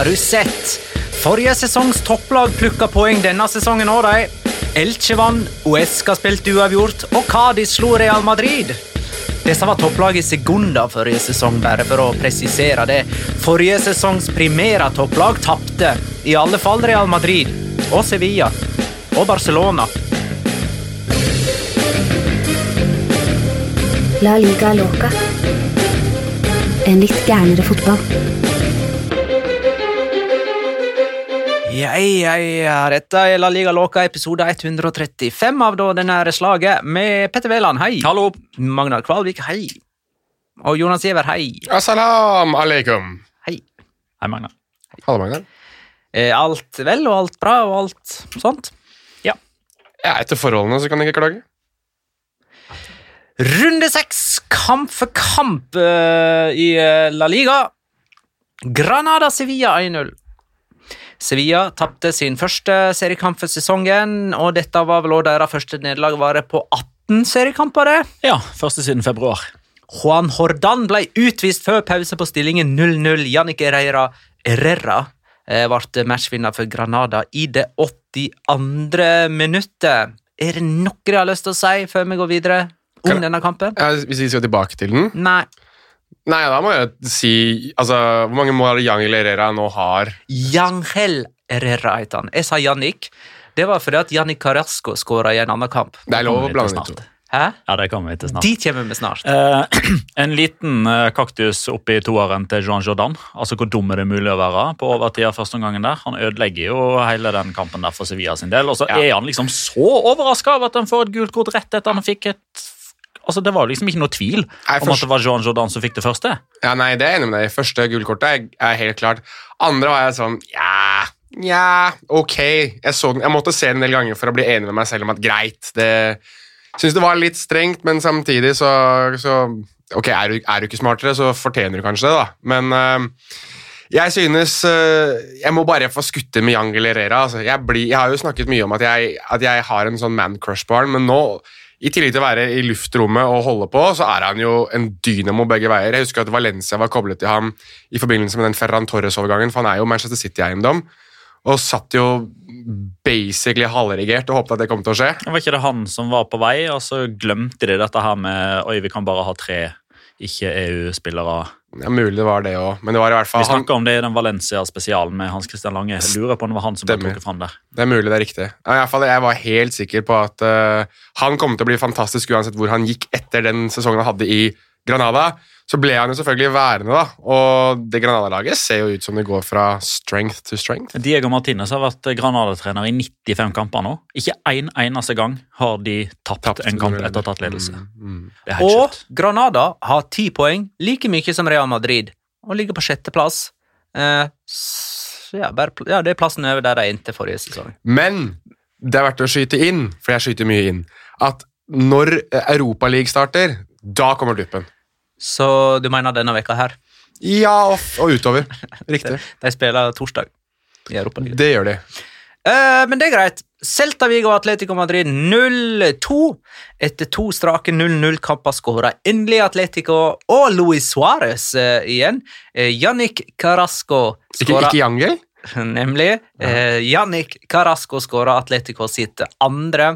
har du sett? Forrige sesongs topplag plukka poeng denne sesongen òg, de. Elche Uesca spilte uavgjort, og Cádiz slo Real Madrid. Disse var topplaget i sekunder forrige sesong, bare for å presisere det. Forrige sesongs primære topplag tapte, i alle fall Real Madrid og Sevilla og Barcelona. La liga loca. En litt gærnere fotball. Ja, ja, ja. Dette er La Liga låka, episode 135 av da denne slaget, med Petter Wæland, hei. Hallo. Magnar Kvalvik, hei. Og Jonas Giæver, hei. Assalam alaikum. Hei. Hei, Magnar. Hallo, Magnar. Er alt vel og alt bra og alt sånt? Ja, etter forholdene så kan jeg ikke klage. Runde seks, kamp for kamp uh, i eh, La Liga. Granada-Sevilla 1-0. Sevilla tapte sin første seriekamp for sesongen, og dette var vel også deres første nederlag var det på 18 seriekamper. det. Ja, første siden februar. Juan Hordan ble utvist før pause på stillingen 0-0. Jannik Herrera, Herrera eh, ble matchvinner for Granada i det 82. minuttet. Er det noe jeg har lyst til å si før vi går videre om Kan- denne kampen? Ja, hvis vi skal tilbake til den Nei. Nei, da må jeg si altså, Hvor mange mål Jangel Herrera nå har? Jangel Herrera heter han. Jeg sa Jannik. Det var fordi at Jannik Carasco skåra i en annen kamp. Det er lov å blande de to. Hæ? Ja, det kommer vi til snart. De kommer vi snart. Eh, en liten eh, kaktus oppi toeren til Jean Jordan. Altså Hvor dum er det mulig å være på overtida første omgangen der? Han ødelegger jo hele den kampen der for Sevilla sin del. Og så Ja. er han liksom så overraska over at han får et gult kort rett etter han fikk et Altså Det var liksom ikke noe tvil Nei, om at det var Jean Jordan som fikk det første. Ja, nei, det er jeg enig med deg. Første gullkortet er, helt klart. Andre var jeg sånn Ja, ja, ok. Jeg, den, jeg måtte se den en del ganger for å bli enig med meg selv om at greit. det Syns det var litt strengt, men samtidig så, så Ok, er du, er du ikke smartere, så fortjener du kanskje det, da. Men øh, jeg synes øh, Jeg må bare få skutte med Yang Lerera. Altså. Jeg, blir, jeg har jo snakket mye om at jeg, at jeg har en sånn man crush på han, men nå i tillegg til å være i luftrommet og holde på, så er han jo en dynamo begge veier. Jeg husker at Valencia var koblet til ham i forbindelse med den Ferran Torres-overgangen, for han er jo Manchester City-eiendom, og satt jo basically halvregert og håpet at det kom til å skje. Var ikke det han som var på vei, og så glemte de dette her med Oi, vi kan bare ha tre ikke-EU-spillere. Ja, Mulig det var det òg, men det var i hvert fall Vi snakka om det i den Valencia-spesialen med Hans Christian Lange. Jeg lurer på om det var han som ble det trukket fram der. Det er mulig det er riktig. Ja, i hvert fall, jeg var helt sikker på at uh, han kom til å bli fantastisk uansett hvor han gikk etter den sesongen han hadde i Granada. Så ble han jo selvfølgelig værende, da. Og det Granada-laget ser jo ut som det går fra strength to strength. Diego Martinez har vært Granada-trener i 95 kamper nå. Ikke én eneste gang har de tapt, Tapt en kamp etter tatt ledelse. Mm, mm. Og. Granada har ti poeng, like mye som Real Madrid, og ligger på sjetteplass. Eh, ja, ja, det er plassen over der de endte forrige sesong. Men det er verdt å skyte inn, for jeg skyter mye inn, at når Europaligaen starter, da kommer duppen. Så du mener denne veka her? Ja, og, og utover. Riktig. De spiller torsdag i Europaligaen. Det gjør de. Uh, men det er greit. Celta Vigo og Atletico Madrid 0-2. Etter to strake 0-0-kamper skåra endelig Atletico og Luis Suárez uh, igjen. Eh, Jannik Carasco skåra ikke Yangel? Nemlig. Jannik Carasco skåra Atletico sitt andre.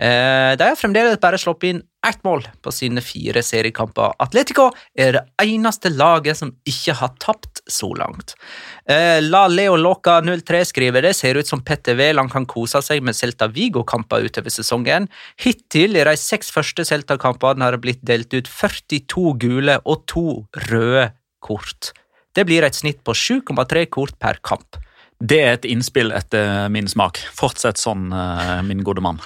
Eh, de har fremdeles bare sluppet inn ett mål på sine fire seriekamper. Atletico er det eneste laget som ikke har tapt så langt. Eh, La Leo Loca 03 skriver det ser ut som Petter Wæland kan kose seg med Celta Vigo-kamper utover sesongen. Hittil i de seks første Celta-kampene har det blitt delt ut 42 gule og to røde kort. Det blir et snitt på 7,3 kort per kamp. Det er et innspill etter min smak. Fortsett sånn, eh, min gode mann.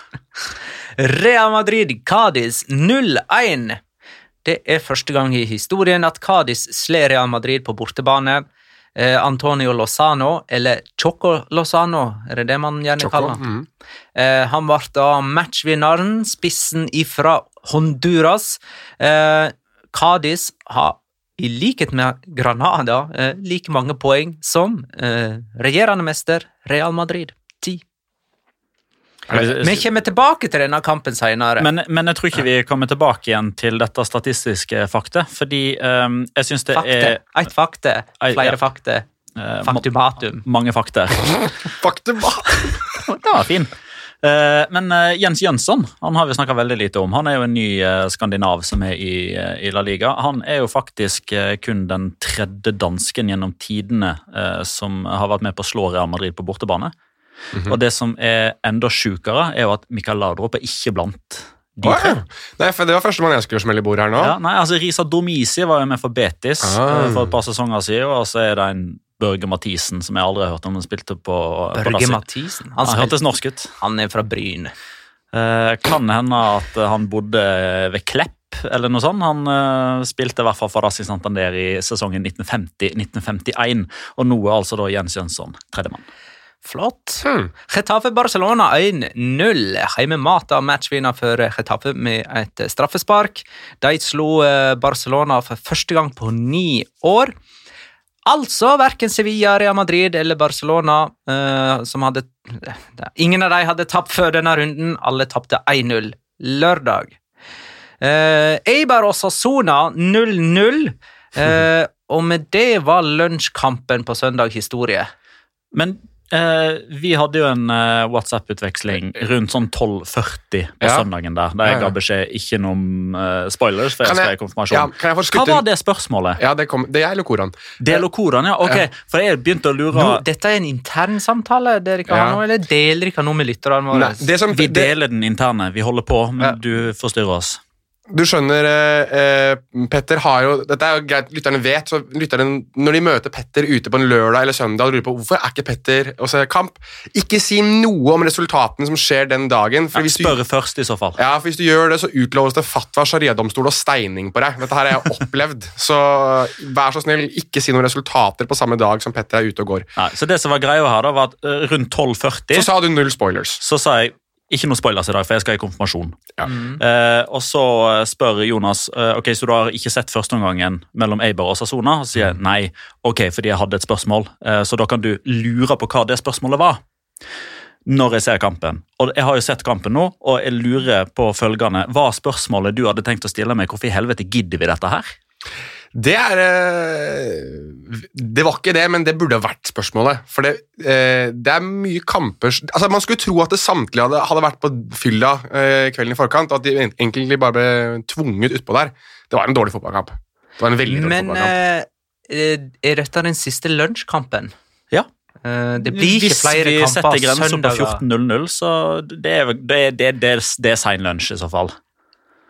Real Madrid Cádiz 0-1. Det er første gang i historien at Cádiz slår Real Madrid på bortebane. Eh, Antonio Lozano, eller Choco Lozano, er det det man gjerne Choco. kaller? Mm. Eh, han ble da matchvinneren, spissen ifra Honduras. Eh, Cádiz har i likhet med Granada eh, like mange poeng som eh, regjerende mester Real Madrid. Ti. Vi kommer tilbake til denne kampen senere. Men, men jeg tror ikke vi kommer tilbake igjen til dette statistiske faktet, fordi um, jeg syns det fakte. er Ett fakte, flere ja. fakte. Eh, Faktumatum. mange fakter. Faktumatum! Det var fin. Eh, Men eh, Jens Jønsson han har vi snakka veldig lite om. Han er jo en ny eh, skandinav som er i, i La Liga. Han er jo faktisk kun den tredje dansken gjennom tidene som har vært med på å slå Real Madrid på bortebane. Og det som er enda sjukere, er jo at Mikael Laudrup er ikke blant de tre. ja. Nei, for Det var førstemann jeg skulle smelle i bordet her nå. Ja, nei, altså Risa Domisi var jo med for Betis Ah. for et par sesonger siden, og så er det en Børge Mathisen som jeg aldri har hørt om. Han spilte på, på Børge på Mathisen. Han, Han hørtes norsk ut. han er fra Bryn. Eh, kan hende at han bodde ved Klepp eller noe sånt. Han uh, spilte i hvert fall for Racing Santander i sesongen 1950-1951, og nå er altså da Jens Jønsson tredjemann. Flott. Hmm. Getafe Barcelona 1-0. Heimemata matchvinner for Getafe med et straffespark. De slo eh, Barcelona for første gang på ni år. Altså verken Sevilla, Real Madrid eller Barcelona eh, som hadde Ingen av dem hadde tapt før denne runden. Alle tapte 1-0 lørdag. Uh, Eibar og Sassona 0-0. Eh, og med det var lunsjkampen på søndag historie. Men eh, vi hadde jo en eh, WhatsApp-utveksling rundt sånn 12.40 på Ja. søndagen der, der jeg ga beskjed ikke noe om eh, spoilers, for jeg Kan skal jeg- i konfirmasjon. Ja, kan jeg få Hva var det spørsmålet? Ja, det, kom, det er Lokoran. Del og ja. Ok, Ja. for jeg begynte å lure Nå, dette er en intern samtale, dere kan Ja. ha noe, eller deler dere noe med lytterne våre? Nei, det som, Vi det, deler den interne, vi holder på, men Ja. du forstyrrer oss. Du skjønner, eh, eh, Petter har jo Dette er jo greit lytterne vet, så lytterne, når de møter Petter ute på en lørdag eller søndag og lurer på hvorfor er ikke Petter og ser kamp, ikke si noe om resultatene som skjer den dagen. For hvis du, først, i så fall. ja, for hvis du gjør det, så utloves det fatwa, shariadomstol og steining på deg. Dette her har jeg opplevd. Så vær så snill, ikke si noen resultater på samme dag som Petter er ute og går. Nei, så det som var greia her, da, var at eh, rundt 12.40 Så sa du null spoilers. så sa jeg ikke noe spoilers i dag, for jeg skal i konfirmasjon. Ja. Mm. Eh, og så eh, spør Jonas eh, ok, så du har ikke sett førsteomgangen mellom Eiber og Sassona. Og så sier jeg nei, ok, fordi jeg hadde et spørsmål. Eh, så da kan du lure på hva det spørsmålet var. Når jeg ser kampen. Og jeg har jo sett kampen nå, og jeg lurer på følgende. Hva er spørsmålet du hadde tenkt å stille meg? Hvorfor i helvete gidder vi dette her? Det er eh, Det var ikke det, men det burde ha vært spørsmålet. For det, eh, det er mye kamper altså Man skulle tro at det samtlige hadde, hadde vært på fylla eh, kvelden i forkant, og at de egentlig bare ble tvunget utpå der. Det var en dårlig fotballkamp. Det var en veldig dårlig Men fotballkamp. Men er dette den siste lunsjkampen? Ja. Eh, det blir ikke Hvis flere vi kamper setter grensa på 14.00, så det er, det, er- det, det, det er sein lunsj i så fall.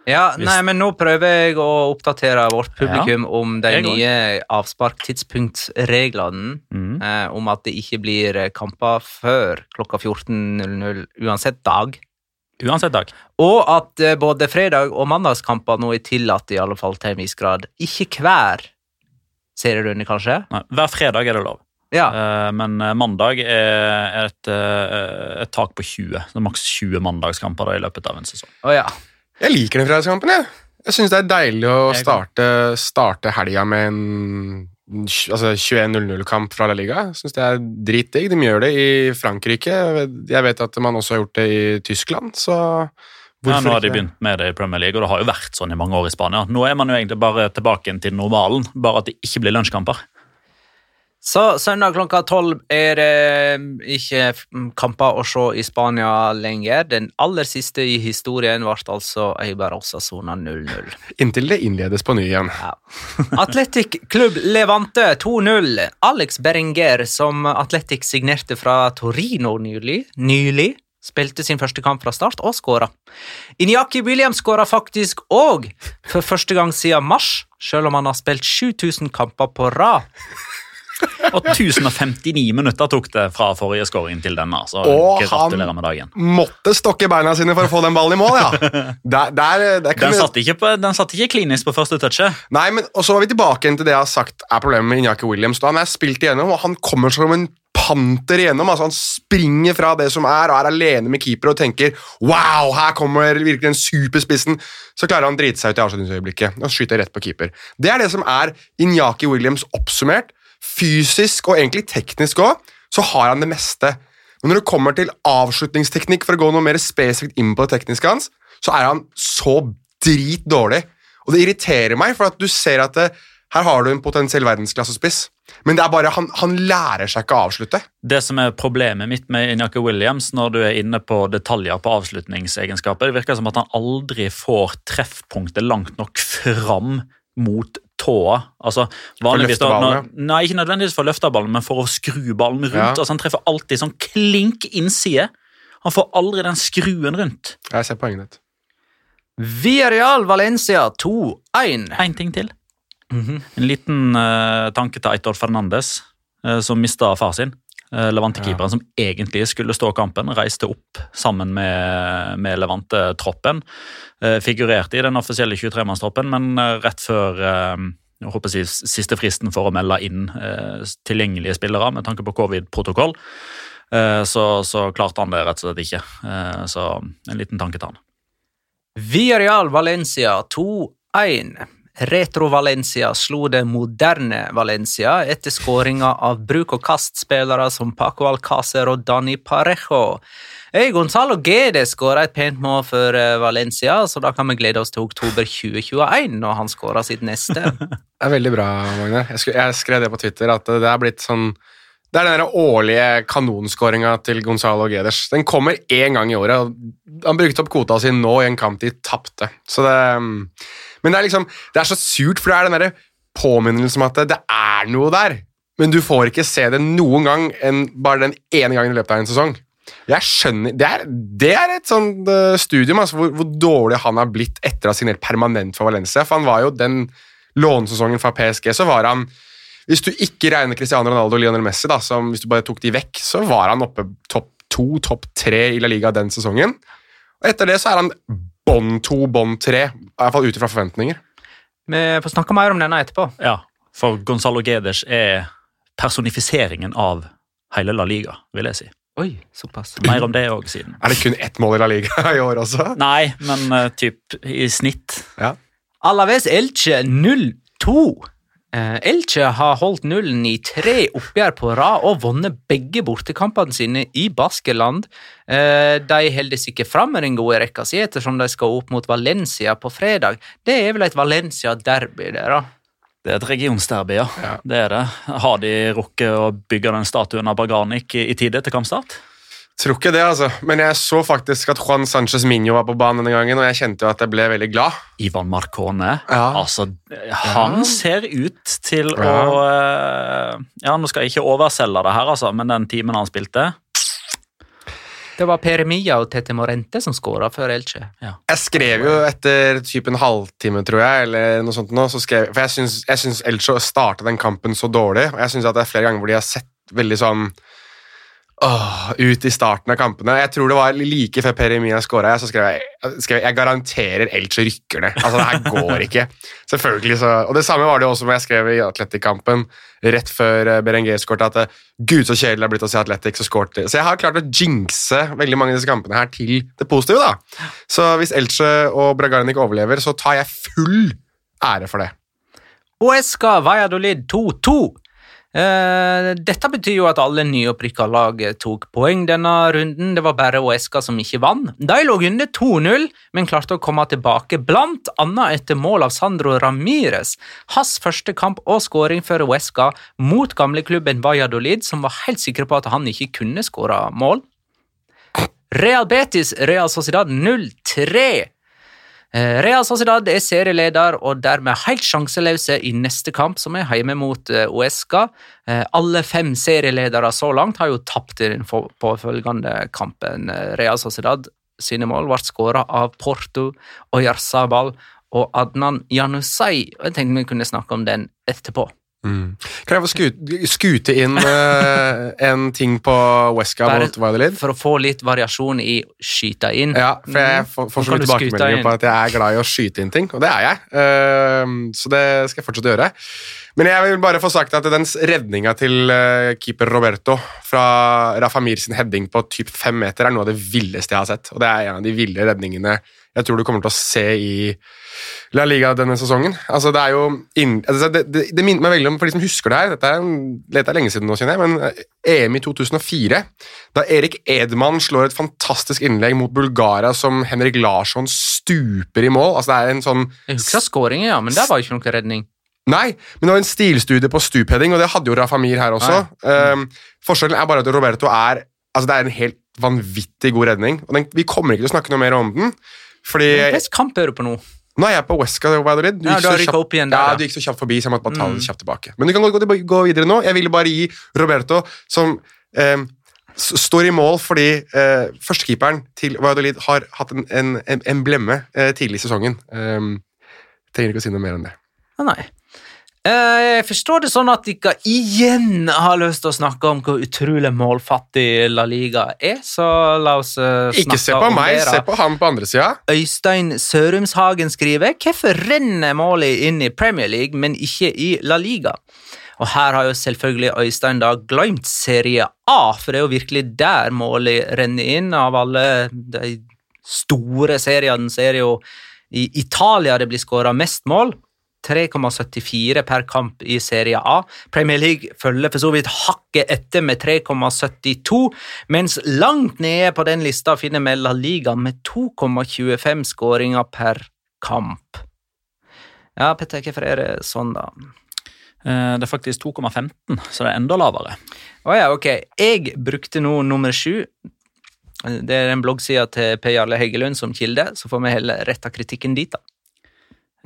Ja, nei, men nå prøver jeg å oppdatere vårt publikum om de nye avsparktidspunktreglene. Mm. Eh, om at det ikke blir eh, kamper før klokka 14.00 uansett dag. Uansett dag. Og at eh, både fredag- og mandagskamper nå er tillatt, i alle fall til en viss grad. Ikke hver serierunde, kanskje? Nei, hver fredag er det lov. Ja. Eh, men eh, mandag er et, et tak på 20. Det er maks 20 mandagskamper da, i løpet av en sesong. Å ja. Jeg liker den fredagskampen. Jeg, jeg syns det er deilig å starte, starte helga med en altså 21-0-0-kamp fra La Liga. Jeg synes det er dritdigg. De gjør det i Frankrike. Jeg vet at man også har gjort det i Tyskland, så Ja, nå har de begynt med det i Premier League, og det har jo vært sånn i mange år i Spania. Nå er man jo egentlig bare tilbake til normalen, bare at det ikke blir lunsjkamper. Så søndag klokka tolv er det ikke mm, kamper å se i Spania lenger. Den aller siste i historien ble altså Eibar Osasona 0-0. Inntil det innledes på ny igjen. Ja. Atletic Klubb Levante 2-0. Alex Berenger, som Atletic signerte fra Torino nylig, nylig spilte sin første kamp fra start og skåra. Inyaki Williams skåra faktisk òg, for første gang siden mars, selv om han har spilt 7000 kamper på rad. Og 1059 minutter tok det fra forrige scoring til denne, så Og gratulerer han- med dagen. Måtte stokke beina sine for å få den ballen i mål, ja. Der, der, der Den satt ikke, på, den satt ikke klinisk på første touchet. Nei, men og så var vi tilbake til det jeg har sagt er problemet med Inyaki Williams. Da han er spilt igjennom, og han kommer som en panter igjennom. altså Han springer fra det som er, og er alene med keeper og tenker wow, her kommer virkelig den superspissen. Så klarer han å drite seg ut i avslutningsøyeblikket og skyter rett på keeper. Det er det som er Inyaki Williams oppsummert. Fysisk og egentlig teknisk òg, så har han det meste. Men når det kommer til avslutningsteknikk, for å gå noe mer spesifikt inn på det tekniske hans, så er han så drit dårlig. Og det irriterer meg, for at du ser at det, her har du en potensiell verdensklassespiss, Men det er bare, han, han lærer seg ikke å avslutte. Det som er problemet mitt med Inyaki Williams, når du er inne på detaljer på avslutningsegenskaper, det virker som at han aldri får treffpunktet langt nok fram mot tåa. Altså, vanligvis løfte da, ballen, når, Nei, ikke nødvendigvis for å løfte ballen, men for å skru ballen rundt. Ja. Altså, han treffer alltid sånn klink innside. Han får aldri den skruen rundt. Jeg ser poenget ditt. Villarreal Valencia 2-1. Én ting til. En liten uh, tanke til Eitor Fernandes, uh, som mista far sin. Uh, Levante-keeperen som egentlig skulle stå kampen, reiste opp sammen med, med Levante-troppen. Eh, figurerte i den offisielle 23-mannstroppen, men eh, rett før eh, jeg håper si, siste fristen for å melde inn eh, tilgjengelige spillere med tanke på covid-protokoll, eh, så, så klarte han det rett og slett ikke. Eh, så en liten tanke til han. Villarreal Valencia 2-1. Retro Valencia slo det moderne Valencia etter skåringa av bruk-og-kast-spillere som Paco Alcácer og Dani Parejo. Hey, Gonzalo Gede skåra et pent mål for eh, Valencia, så da kan vi glede oss til oktober 2021 når han skårer sitt neste. Det er veldig bra, Magne. Jeg, skrev, det på Twitter, at det er blitt sånn Det er den årlige kanonskåringa til Gonzalo Geders. Den kommer én gang i året. Han brukte opp kvota si nå i en kamp de tapte. Så det Men det er liksom Det er så surt, for det er den derre påminnelsen om at det, det er noe der, men du får ikke se det noen gang enn bare den ene gangen i løpet av en sesong. Jeg skjønner, Det er, det er et sånt eh, studium altså, hvor, hvor dårlig han har blitt etter å ha signert permanent for Valencia. For han var jo den lånesesongen fra PSG, så var han Hvis du ikke regner Cristiano Ronaldo og Lionel Messi, da, som hvis du bare tok de vekk, så var han oppe topp to, topp tre i La Liga den sesongen. Og etter det så er han bånd to, bånd tre, i hvert fall ut ifra forventninger. Vi får snakke mer om denne etterpå. Ja, for Gonzalo Geders er personifiseringen av hele La Liga, vil jeg si. Oi, såpass. Mer om det òg siden. Er det kun ett mål i La Liga i år også? Nei, men uh, typ i snitt. Ja. Alaves Elche 0-2. Eh, Elche har holdt nullen i tre oppgjør på rad og vunnet begge bortekampene sine i Baskeland. Eh, de holder seg ikke fram med den gode rekka si ettersom de skal opp mot Valencia på fredag. Det er vel et Valencia-derby, det, da? Det er et regionsderby, ja. Ja. Det er det. Har de rukket å bygge den statuen av Barganic i, i tide til kampstart? Tror ikke det, altså. Men jeg så faktisk at Juan Sanchez Minho var på banen denne gangen, og jeg kjente jo at jeg ble veldig glad. Ivan Marcone. Ja. Altså, han ser ut til Ja. å eh, Ja, nå skal jeg ikke overselge det her, altså, men den timen han spilte Det var Peremia og Tete Morente som skåra før Elche. Jeg skrev jo etter typ en halvtime, tror jeg, eller noe sånt nå, så skrev, for jeg syns, jeg syns Elche starta den kampen så dårlig, og jeg syns at det er flere ganger hvor de har sett veldig sånn åh, ut i starten av kampene. Jeg tror det var like før Per Emia skåra, så skrev jeg, skrev jeg garanterer Elche rykker ned. Altså, det her går ikke. Selvfølgelig så, Og det samme var det også når jeg skrev i Atletic-kampen rett før eh, Berenguer skårte, at eh, gud, så kjedelig det har blitt å se Atletic så skåret. Så jeg har klart å jinxe veldig mange av disse kampene her til det positive, da. Så hvis Elche og Bragarnik overlever, så tar jeg full ære for det. Uesca Valladolid 2-2. Eh, dette betyr jo at alle nyopprykka lag tok poeng denne runden. Det var bare Uesca som ikke vant. De lå under 2-0, men klarte å komme tilbake, blant annet etter mål av Sandro Ramires. Hans første kamp og skåring for Uesca mot gamleklubben Valladolid, som var helt sikre på at han ikke kunne skåre mål. Real Betis Real Sociedad 0-3. Eh, Real Sociedad er serieleder og dermed helt sjanseløse i neste kamp, som er hjemme mot eh, Uesca. Eh, Alle fem serieledere så langt har jo tapt i den påfølgende kampen. Real Sociedad sine mål ble skåra av Porto, Oyarzabal og Adnan Janusay. Jeg tenkte vi kunne snakke om den etterpå. Kan jeg få skute, skute inn uh, en ting på Westgam mot Violet? For å få litt variasjon i skyta inn. Ja, for jeg får, får så mye tilbakemeldinger på at jeg er glad i å skyte inn ting, og det er jeg. Uh, så det skal jeg fortsette å gjøre. Men jeg vil bare få sagt at den redninga til eh, keeper Roberto fra Rafa Mir sin heading på typ fem meter er noe av det villeste jeg har sett. Og det er en av de ville redningene jeg tror du kommer til å se i La Liga denne sesongen. Altså, det er jo inn, altså, det, det, det minner meg veldig om, for de som husker det her, dette er, dette er lenge siden nå, kjenner jeg, men eh, EM i 2004, da Erik Edman slår et fantastisk innlegg mot Bulgaria som Henrik Larsson stuper i mål. Altså, det er en sånn Jeg husker skåringen, ja, men der var jo ikke noe redning. Nei, men det var en stilstudie på stupheading, og det hadde jo Rafa Mir her også. Um, forskjellen er bare at Roberto er altså det er en helt vanvittig god redning. og den, Vi kommer ikke til å snakke noe mer om den. Fordi Hvilken kamp er du på nå? Nå er jeg på Wesca Valladolid. Du Ja, du kjapt- der, ja, du gikk så kjapt forbi, så jeg måtte bare ta det Mm. kjapt tilbake. Men du kan gå, gå, videre nå. Jeg ville bare gi Roberto, som eh, står i mål fordi eh, førstekeeperen til Valladolid har hatt en, en, en emblemme eh, tidlig i sesongen. Um, trenger ikke å si noe mer enn det. Ah, nei. Eh, Jeg forstår det sånn at dere igjen har lyst til å snakke om hvor utrolig målfattig La Liga er, så la oss snakke om det. Ikke se på meg, se på han på andre sida. Øystein Sørumshagen skriver Hvorfor renner målet inn i Premier League, men ikke i La Liga? Og her har jo selvfølgelig Øystein da glemt Serie A, for det er jo virkelig der målet renner inn. Av alle de store seriene så er det jo i Italia det blir skåra mest mål. 3,74 per kamp i Serie A. Premier League følger for så vidt hakket etter med 3,72, mens langt nede på den lista finner vi La Liga med 2,25 skåringer per kamp. Ja, Petter, hvorfor er det sånn, da? Eh, Det er faktisk 2,15, så det er enda lavere. Å ja, ok. Jeg brukte nå nummer sju. Det er en bloggsida til Per Jarle Heggelund som kilde, så får vi heller retta kritikken dit, da.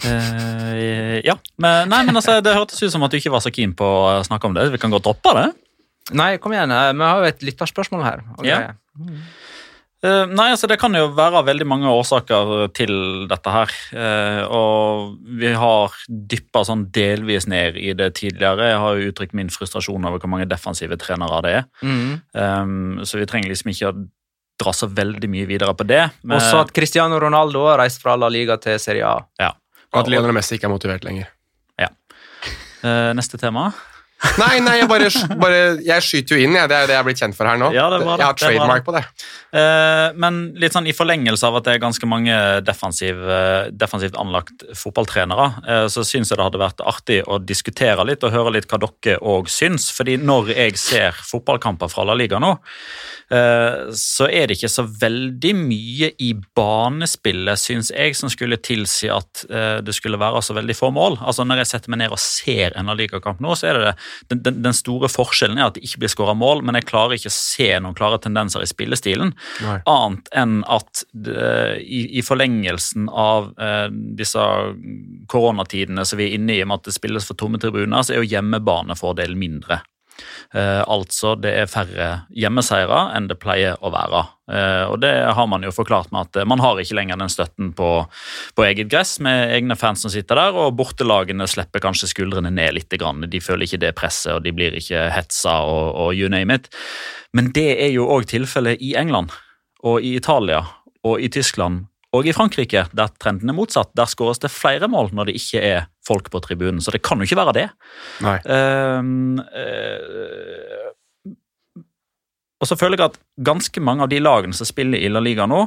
Eh, ja, men, nei, men altså, Det hørtes ut som at du ikke var så keen på å snakke om det. Vi kan godt droppe det. Nei, kom igjen, eh, vi har jo et lytterspørsmål her. Okay. Ja. Eh, nei, altså Det kan jo være veldig mange årsaker til dette her. Uh, og vi har dyppa sånn delvis ned i det tidligere. Jeg har jo uttrykt min frustrasjon over hvor mange defensive trenere det er. Mm. Um, så vi trenger liksom ikke å dra så veldig mye videre på det. Men- Også at Cristiano Ronaldo har reist fra La Liga til Serie A. ja. Og at Lionel Messi ikke er motivert lenger. ja, neste tema. Nei, nei, jeg bare, bare Jeg skyter jo inn, jeg. Det er jo det jeg er blitt kjent for her nå. Ja, det det. jeg har trademark på det. Eh, men litt sånn i forlengelse av at det er ganske mange defensiv, eh, defensivt anlagt fotballtrenere, eh, så syns jeg det hadde vært artig å diskutere litt og høre litt hva dere òg syns. Fordi når jeg ser fotballkamper fra La Liga nå, eh, så er det ikke så veldig mye i banespillet, syns jeg, som skulle tilsi at det skulle være så veldig få mål. Altså Når jeg setter meg ned og ser en La Liga-kamp nå, så er det det den, den, den store forskjellen er at det ikke blir skåra mål, men jeg klarer ikke å se noen klare tendenser i spillestilen. Nei. Annet enn at det, i, i forlengelsen av eh, disse koronatidene som vi er inne i, med at det spilles for tomme tribuner, så er jo hjemmebanefordelen mindre. Eh, altså det er færre hjemmeseiere enn det pleier å være. Eh, og det har man jo forklart med at eh, man har ikke lenger den støtten på, på eget gress med egne fans som sitter der, og bortelagene slipper kanskje skuldrene ned litt. Grann. De føler ikke det presset, og de blir ikke hetsa og, og you name it. Men det er jo òg tilfellet i England og i Italia og i Tyskland og i Frankrike, der trenden er motsatt. Der skåres det flere mål når det ikke er folk på tribunen, så det kan jo ikke være det. Nei. Ehm, uh, og så føler jeg at ganske mange av de lagene som spiller i La Liga nå,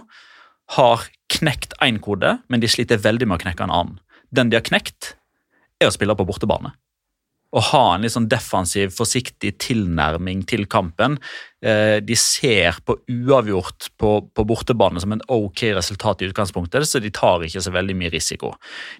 har knekt én kode, men de sliter veldig med å knekke en annen. Den de har knekt, er å spille på bortebane. Å ha en litt sånn defensiv, forsiktig tilnærming til kampen. Eh, de ser på uavgjort på, på bortebane som en ok resultat i utgangspunktet, så de tar ikke så veldig mye risiko.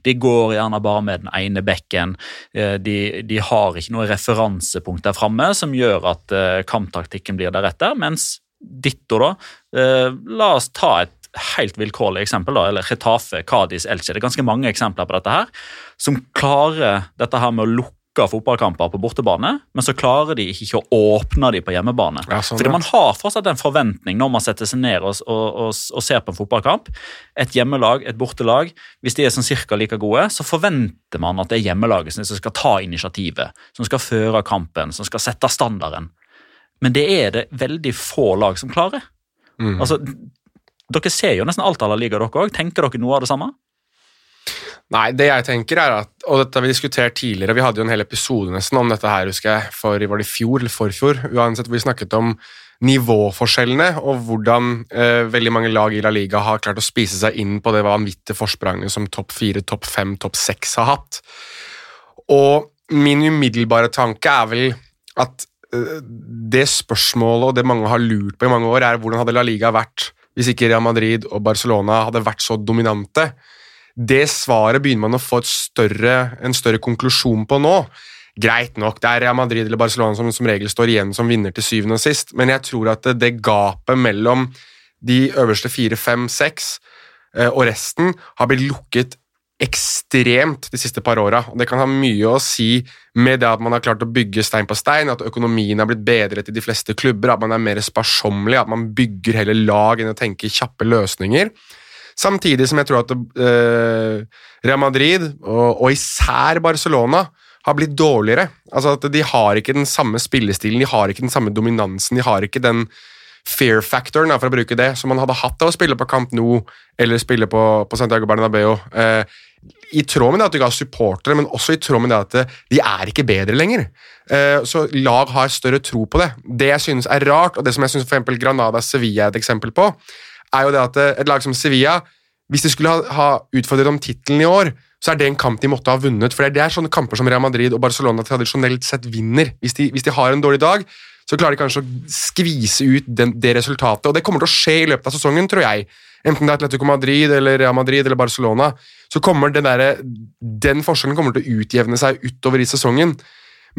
De går gjerne bare med den ene bekken. Eh, de, de har ikke noe referansepunkt der framme som gjør at eh, kamptaktikken blir deretter, mens ditto, da La oss ta et helt vilkårlig eksempel, da, eller Retafe, Kadis, Elche. Det er ganske mange eksempler på dette her, som klarer dette her med å lukke fotballkamper på bortebane, men så klarer de ikke å åpne de på hjemmebane. Ja, sånn, Fordi man har fortsatt en forventning når man setter seg ned og, og, og, og ser på en fotballkamp. Et hjemmelag, et bortelag. Hvis de er sånn cirka like gode, så forventer man at det er hjemmelaget som skal ta initiativet, som skal føre kampen, som skal sette standarden. Men det er det veldig få lag som klarer. Mm. Altså, dere ser jo nesten alt av La Liga, dere òg. Tenker dere noe av det samme? Nei, det jeg tenker er at, og dette har vi diskutert tidligere, vi hadde jo en hel episode nesten om dette her, husker jeg, for var det i fjor eller forfjor, uansett vi snakket om nivåforskjellene, og hvordan eh, veldig mange lag i La Liga har klart å spise seg inn på det vanvittige forspranget som topp fire, topp fem, topp seks har hatt. Og min umiddelbare tanke er vel at eh, det spørsmålet og det mange har lurt på i mange år, er hvordan hadde La Liga vært hvis ikke Real Madrid og Barcelona hadde vært så dominante. Det svaret begynner man å få større, en større konklusjon på nå. Greit nok, det er Real Madrid eller Barcelona som som regel står igjen som vinner til syvende og sist, men jeg tror at det, det gapet mellom de øverste fire, fem, seks eh, og resten har blitt lukket ekstremt de siste par åra. Det kan ha mye å si med det at man har klart å bygge stein på stein, at økonomien har blitt bedret i de fleste klubber, at man er mer sparsommelig, at man bygger hele lag enn å tenke kjappe løsninger. Samtidig som jeg tror at eh, Real Madrid, og, og især Barcelona, har blitt dårligere. Altså at De har ikke den samme spillestilen, de har ikke den samme dominansen, de har ikke den fear factoren, for å bruke det, som man hadde hatt av å spille på Camp Nou eller spille på, på Santiago Bernabeu. Eh, I tråd med det at du ga supportere, men også i tråd med det at eh, de er ikke bedre lenger. Eh, så lag har større tro på det. Det jeg synes er rart, og det som jeg synes for eksempel Granada-Sevilla er et eksempel på, er jo det at eh, et lag som Sevilla, hvis de skulle ha, ha utfordret om tittelen i år, så er det en kamp de måtte ha vunnet. For det er sånne kamper som Real Madrid og Barcelona tradisjonelt sett vinner. Hvis de, hvis de har en dårlig dag, så klarer de kanskje å skvise ut den, det resultatet. Og det kommer til å skje i løpet av sesongen, tror jeg. Enten det er Atletico Madrid eller Real Madrid eller Barcelona, så kommer den, der, den forskjellen kommer til å utjevne seg utover i sesongen.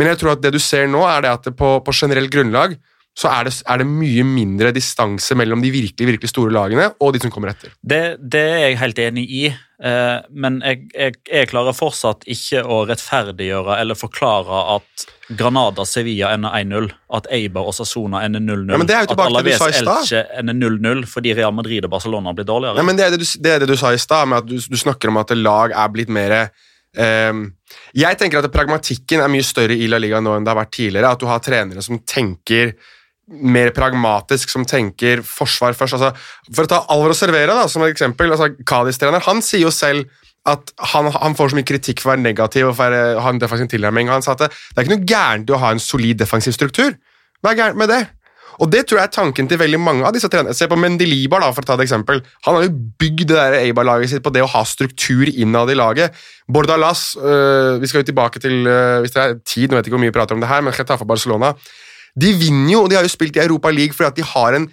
Men jeg tror at det du ser nå, er det at på, på generelt grunnlag så er det, er det, mye mindre distanse mellom de virkelig virkelig store lagene og de som kommer etter. Det, det er jeg helt enig i, eh, men jeg, jeg, jeg, klarer fortsatt ikke å rettferdiggjøre eller forklare at Granada Sevilla ender 1-0, at Eibar og Sassona ender 0-0, ja, at Alaves Elche ender 0-0 fordi Real Madrid og Barcelona blir dårligere. Ja, men det er det, du, det, er det du sa i stad, at du, du, snakker om at lag er blitt mer Um, jeg tenker at Pragmatikken er mye større i La Liga nå enn det har vært tidligere. At du har trenere som tenker mer pragmatisk, som tenker forsvar først. Altså, for å ta Alvaro Servera da, som et eksempel, altså Kadis-trener, han sier jo selv at han, han, får så mye kritikk for å være negativ og for å ha en defensiv tilnærming. Han sa at det, det er ikke noe gærent i å ha en solid defensiv struktur. Hva er gærent med det? Og Det tror jeg er tanken til veldig mange av disse trenerne. Se på Mendelibar, da, for å ta et eksempel. Han har jo bygd det der Eibar-laget sitt på det å ha struktur innad i laget. Bordalas øh, Vi skal jo tilbake til øh, hvis det er tid, nå vet jeg ikke hvor mye vi prater om det her, men Getafe Barcelona de vinner jo, og de har jo spilt i Europa League fordi at de har en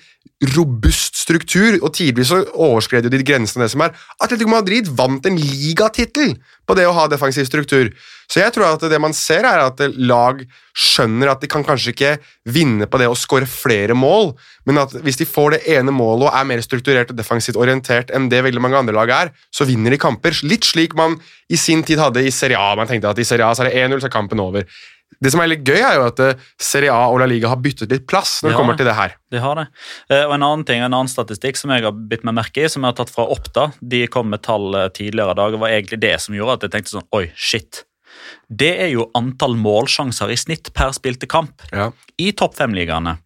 robust struktur, og tidvis overskred jo de grensene det som er. Atletico Madrid vant en ligatittel på det å ha defensiv struktur. Så jeg tror at det man ser, er at lag skjønner at de kan kanskje ikke vinne på det å skåre flere mål, men at hvis de får det ene målet og er mer strukturert og defensivt orientert enn det veldig mange andre lag er, så vinner de kamper. Litt slik man i sin tid hadde i Serie A. Man tenkte at i Serie A så er det 1-0, så er kampen over. Det som er litt gøy, er jo at eh, Serie A og La Liga har byttet litt plass når det kommer til det her. De har det. Eh, og En annen ting, en annen statistikk som jeg har bitt meg merke i, som jeg har tatt fra Oppda, de kom med tall eh, tidligere i dag, var egentlig det som gjorde at jeg tenkte sånn Oi, shit. Det er jo antall målsjanser i snitt per spilte kamp ja. i topp fem-ligaene.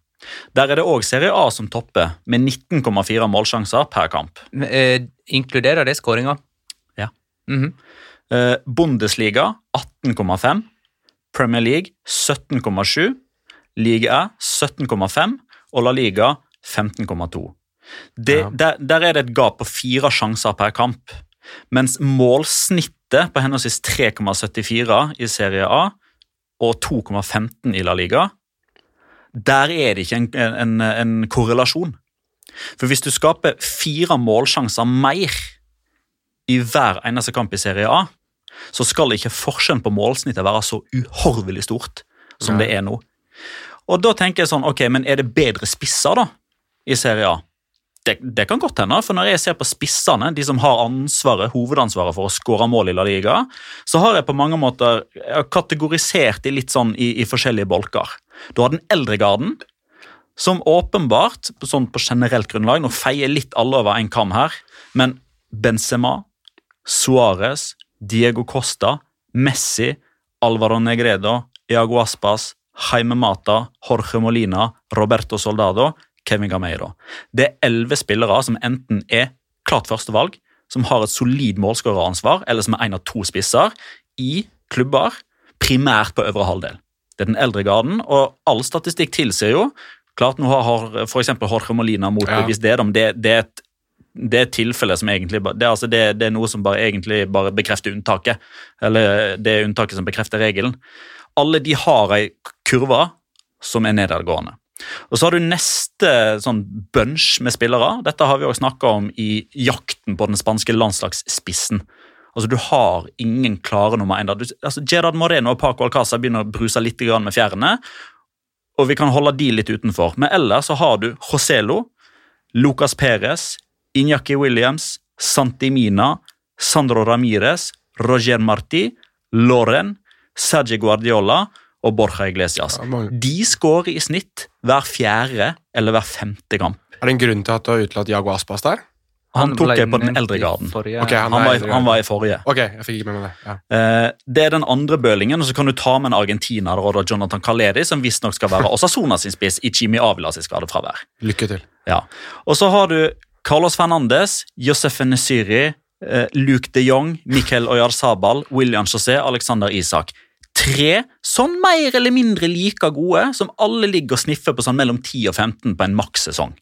Der er det òg Serie A som topper, med 19,4 målsjanser per kamp. Eh, inkluderer det skåringa? Ja. Mm -hmm. eh, Bundesliga 18,5. Premier League 17,7, Liga A 17,5 og La Liga 15,2. Ja. Der, der, er det et gap på fire sjanser per kamp, mens målsnittet på henholdsvis 3,74 i Serie A og 2,15 i La Liga, der er det ikke en, en, en korrelasjon. For hvis du skaper fire målsjanser mer i hver eneste kamp i Serie A, så skal ikke forskjellen på målsnittet være så uhorvelig stort som Nei. det er nå. Og da tenker jeg sånn, ok, men er det bedre spisser da, i Serie A? Det, det, kan godt hende, for når jeg ser på spissene, de som har ansvaret, hovedansvaret for å skåre mål i La Liga, så har jeg på mange måter kategorisert de litt sånn i, i forskjellige bolker. Du har den eldre garden, som åpenbart, sånn på generelt grunnlag Nå feier litt alle over en kam her, men Benzema, Suárez, Diego Costa, Messi, Alvaro Negredo, Iago Aspas, Jaime Mata, Jorge Molina, Roberto Soldado, Kevin Gameiro. Det er elleve spillere som enten er klart førstevalg, som har et solid målskåreransvar, eller som er en av to spisser, i klubber, primært på øvre halvdel. Det er den eldre garden, og all statistikk tilsier jo Klart nå har f.eks. Jorge Molina motbevist ja. det, det, det er et det tilfellet som egentlig det, altså det, det, er noe som bare egentlig bare bekrefter unntaket. Eller det unntaket som bekrefter regelen. Alle de har ei kurve som er nedadgående. Og Så har du neste sånn bunch med spillere. Dette har vi også snakka om i jakten på den spanske landslagsspissen. Altså, Du har ingen klare nummer én. Altså, Moreno og Paco Alcázar begynner å bruse litt med fjærene, og vi kan holde de litt utenfor. Men ellers så har du Joselo, Lucas Perez, Iñaki Williams, Santi Mina, Sandro Ramires, Roger Marti, Loren, Sergio Guardiola og Borja Iglesias. De skårer i snitt hver fjerde eller hver femte kamp. Er det en grunn til at du har utelatt Jago Aspas der? Han tok det på den eldre garden. Okay, han- Han var, i, han var i forrige. Ok, jeg fikk ikke med meg det. Ja. Eh, det er den andre bølingen, og så kan du ta med en argentiner og da Jonathan Caleri, som visstnok skal være Osasuna sin spiss i Chimi Avila sitt skadefravær. Lykke til. Ja. Og så har du Carlos Fernandes, Josef Nesiri, eh, Luke de Jong, Miquel Oyarzabal, William José, Alexander Isak. Tre sånn mer eller mindre like gode, som alle ligger og sniffer på sånn mellom 10 og 15 på en makssesong.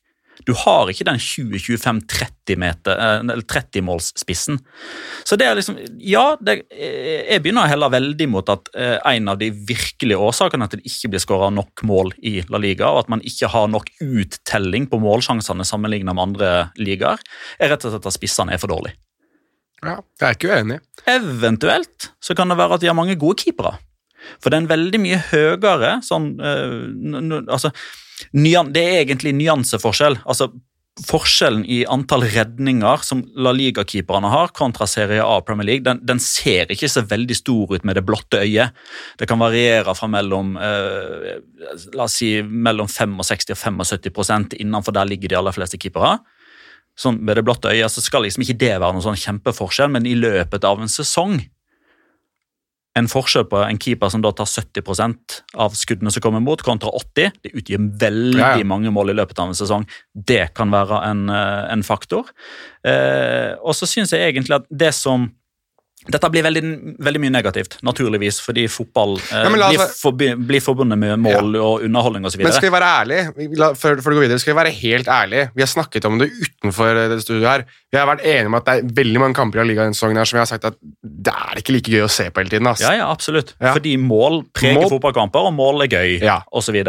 Du har ikke den 20-25-30 meter, eh, eller 30-målsspissen. Så det er liksom Ja, det, eh, jeg begynner å helle veldig mot at eh, en av de virkelige årsakene at det ikke blir skåra nok mål i La Liga, og at man ikke har nok uttelling på målsjansene sammenlignet med andre ligaer, er rett og slett at spissene er for dårlige. Ja, jeg er ikke uenig. Eventuelt så kan det være at de har mange gode keepere. For det er en veldig mye høyere sånn øh, altså, Det er egentlig nyanseforskjell. Altså, Forskjellen i antall redninger som La Liga-keeperne har, kontra Serie A Premier League, den, den ser ikke så veldig stor ut med det blotte øyet. Det kan variere fra mellom eh, la oss si, mellom 65 og 75% innenfor der ligger de aller fleste keepere. Sånn Med det blotte øyet så skal liksom ikke det være noen sånn kjempeforskjell, men i løpet av en sesong en forskjell på en keeper som da tar 70% av skuddene som kommer mot, kontra 80. Det utgjør veldig Ja, ja. mange mål i løpet av en sesong. Det kan være en, eh, en faktor. Eh, og så syns jeg egentlig at det som dette blir veldig, veldig mye negativt, naturligvis, fordi fotball eh, Ja, blir, forbi, blir forbundet med mål og underholdning osv. Men skal vi være ærlige, la- før, før du går videre, skal vi være helt ærlige. Vi har snakket om det utenfor eh, det studioet her. Vi har vært enige om at det er veldig mange kamper i ligaen som vi har sagt at det er ikke like gøy å se på hele tiden. ass. Ja, ja, absolutt. Ja. Fordi mål preger Mål- fotballkamper, og mål er gøy, Ja. osv.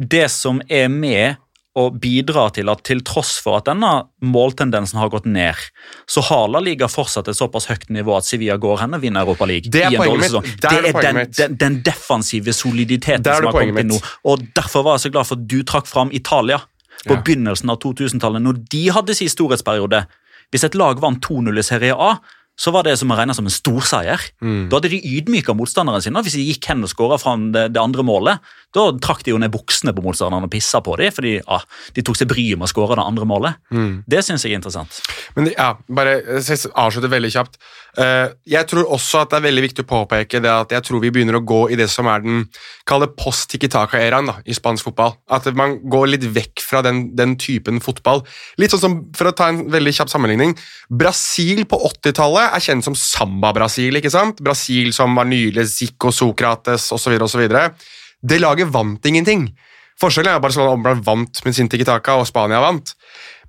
Det som er med å bidrar til at til tross for at denne måltendensen har gått ned, så har La Liga fortsatt et såpass høyt nivå at Sevilla går hen og vinner Europa League. Det er poenget mitt. sesong. Er Det er den, den, den defensive soliditeten som har kommet inn nå. Og Derfor var jeg så glad for at du trakk fram Italia på Ja. begynnelsen av 2000-tallet, når de hadde sin storhetsperiode. Hvis et lag vant 2-0 i Serie A, så var det som å regne som en storseier. Mm. Da hadde de ydmyka motstanderen sin. Hvis de gikk hen og skåra fram det, det andre målet, da trakk de jo ned buksene på motstanderne og pissa på dem, fordi ah, de tok seg bryet med å skåre det andre målet. Mm. Det syns jeg er interessant. Men ja, bare avslutter veldig kjapt. Eh, jeg tror også at det er veldig viktig å påpeke det at jeg tror vi begynner å gå i det som er den kall det post-tiki-taka-æraen i spansk fotball. At man går litt vekk fra den, den typen fotball. Litt sånn som, For å ta en veldig kjapp sammenligning. Brasil på 80-tallet er kjent som Samba-Brasil. ikke sant? Brasil som var nylig Zico, Sokrates osv. osv. Det laget vant ingenting. Forskjellen er at Barcelona vant med sin tiki-taka, og Spania vant.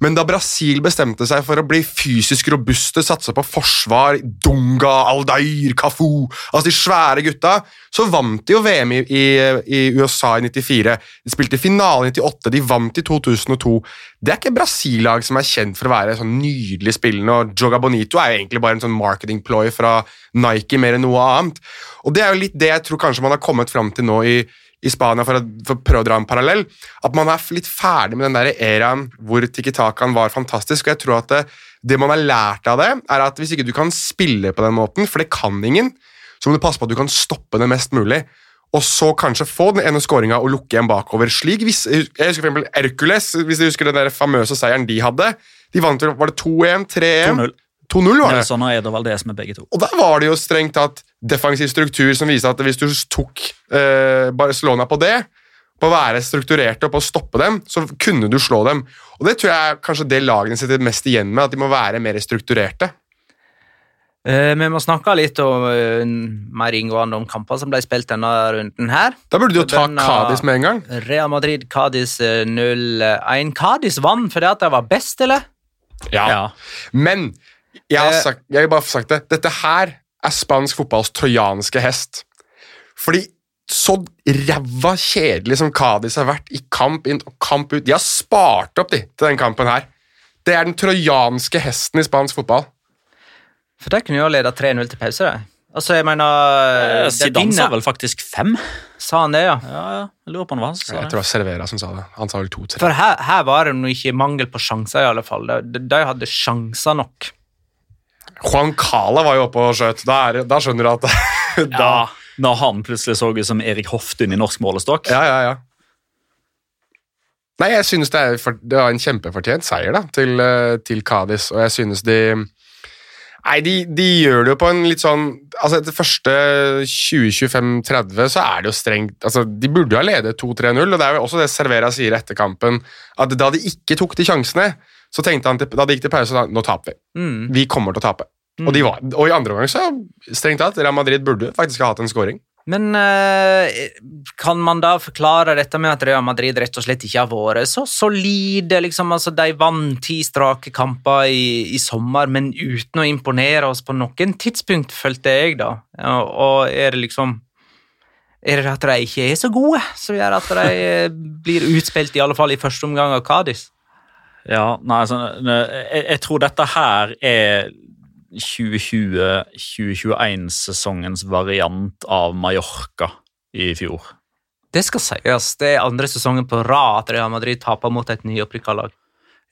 Men da Brasil bestemte seg for å bli fysisk robuste, satse på forsvar, Dunga, Aldair, Cafu, altså de svære gutta, så vant de jo VM i, i, i USA i 94. De spilte finale i 98, de vant i 2002. Det er ikke Brasil-lag som er kjent for å være sånn nydelig spillende, og Joga Bonito er jo egentlig bare en sånn marketing-ploy fra Nike mer enn noe annet. Og det er jo litt det jeg tror kanskje man har kommet fram til nå i i Spania for å, for å prøve å dra en parallell, at man er litt ferdig med den der eraen hvor tiki-takaen var fantastisk. og jeg tror at det, det man har lært av det, er at hvis ikke du kan spille på den måten, for det kan ingen, så må du passe på at du kan stoppe det mest mulig. Og så kanskje få den ene skåringa og lukke en bakover. slik hvis, Jeg husker for eksempel Hercules, hvis du husker den der famøse seieren de hadde. De vant vel, Var det 2-1? 3-1? 2-0. 2-0 var det. Nelson og Eder Valdez med begge to. Og der var det jo strengt tatt defensiv struktur som viste at hvis du tok eh, Barcelona på det, på å være strukturerte og på å stoppe dem, så kunne du slå dem. Og det tror jeg kanskje det lagene sitter mest igjen med, at de må være mer strukturerte. Eh, vi må snakke litt om, eh, mer inngående om kamper som ble spilt denne runden her. Da burde du jo ta Denne- Cádiz med en gang. Real Madrid, Cádiz eh, 0-1. Cádiz vant fordi at de var best, eller? Ja. Men jeg, har Eh. sagt, jeg vil bare få sagt det. Dette her er spansk fotballs trojanske hest. Fordi så ræva kjedelig som Cádiz har vært i kamp inn og kamp ut De har spart opp de, til den kampen her. Det er den trojanske hesten i spansk fotball. For de kunne jo ha leda 3-0 til pause, de. Altså, jeg mener Eh, Zidane sa vel faktisk fem. Sa han det, ja? Ja, ja. Jeg lurer på om det var han som sa Jeg tror det var Cervera som sa det. Han sa vel to-tre. For her, her var det nå ikke mangel på sjanser, i alle fall. De, de hadde sjanser nok. Juan Cala var jo oppe og skjøt. Da, er, da skjønner du at da, Ja, Når han plutselig så ut som Erik Hoftun i norsk målestokk. Ja, ja, ja. Nei, jeg synes det, er for, det var en kjempefortjent seier da, til, eh, til Cádiz, og jeg synes de Nei, de, de gjør det jo på en litt sånn Altså, etter første 20-25-30 så er det jo strengt altså, De burde jo ha ledet 2-3-0, og det er jo også det Servera sier etter kampen, at da de ikke tok de sjansene, så tenkte han da de gikk til pause da, nå taper vi. Mm. Vi kommer til å tape. Og, de var, og i andre omgang så strengt tatt, Real Madrid burde faktisk ha hatt en scoring. Men eh, kan man da forklare dette med at Real Madrid rett og slett ikke har vært så solide? Liksom, altså, de vant ti strake kamper i, i sommer, men uten å imponere oss på noen tidspunkt, følte jeg, da. Og, og er det liksom Er det at de ikke er så gode, som gjør at de eh, blir utspilt, i alle fall i første omgang av Cádiz? Ja, nei, altså, jeg, jeg tror dette her er 2020-2021-sesongens variant av Mallorca i fjor. Det skal sies. Det er andre sesongen på rad at Real Madrid taper mot et nyopprykka lag.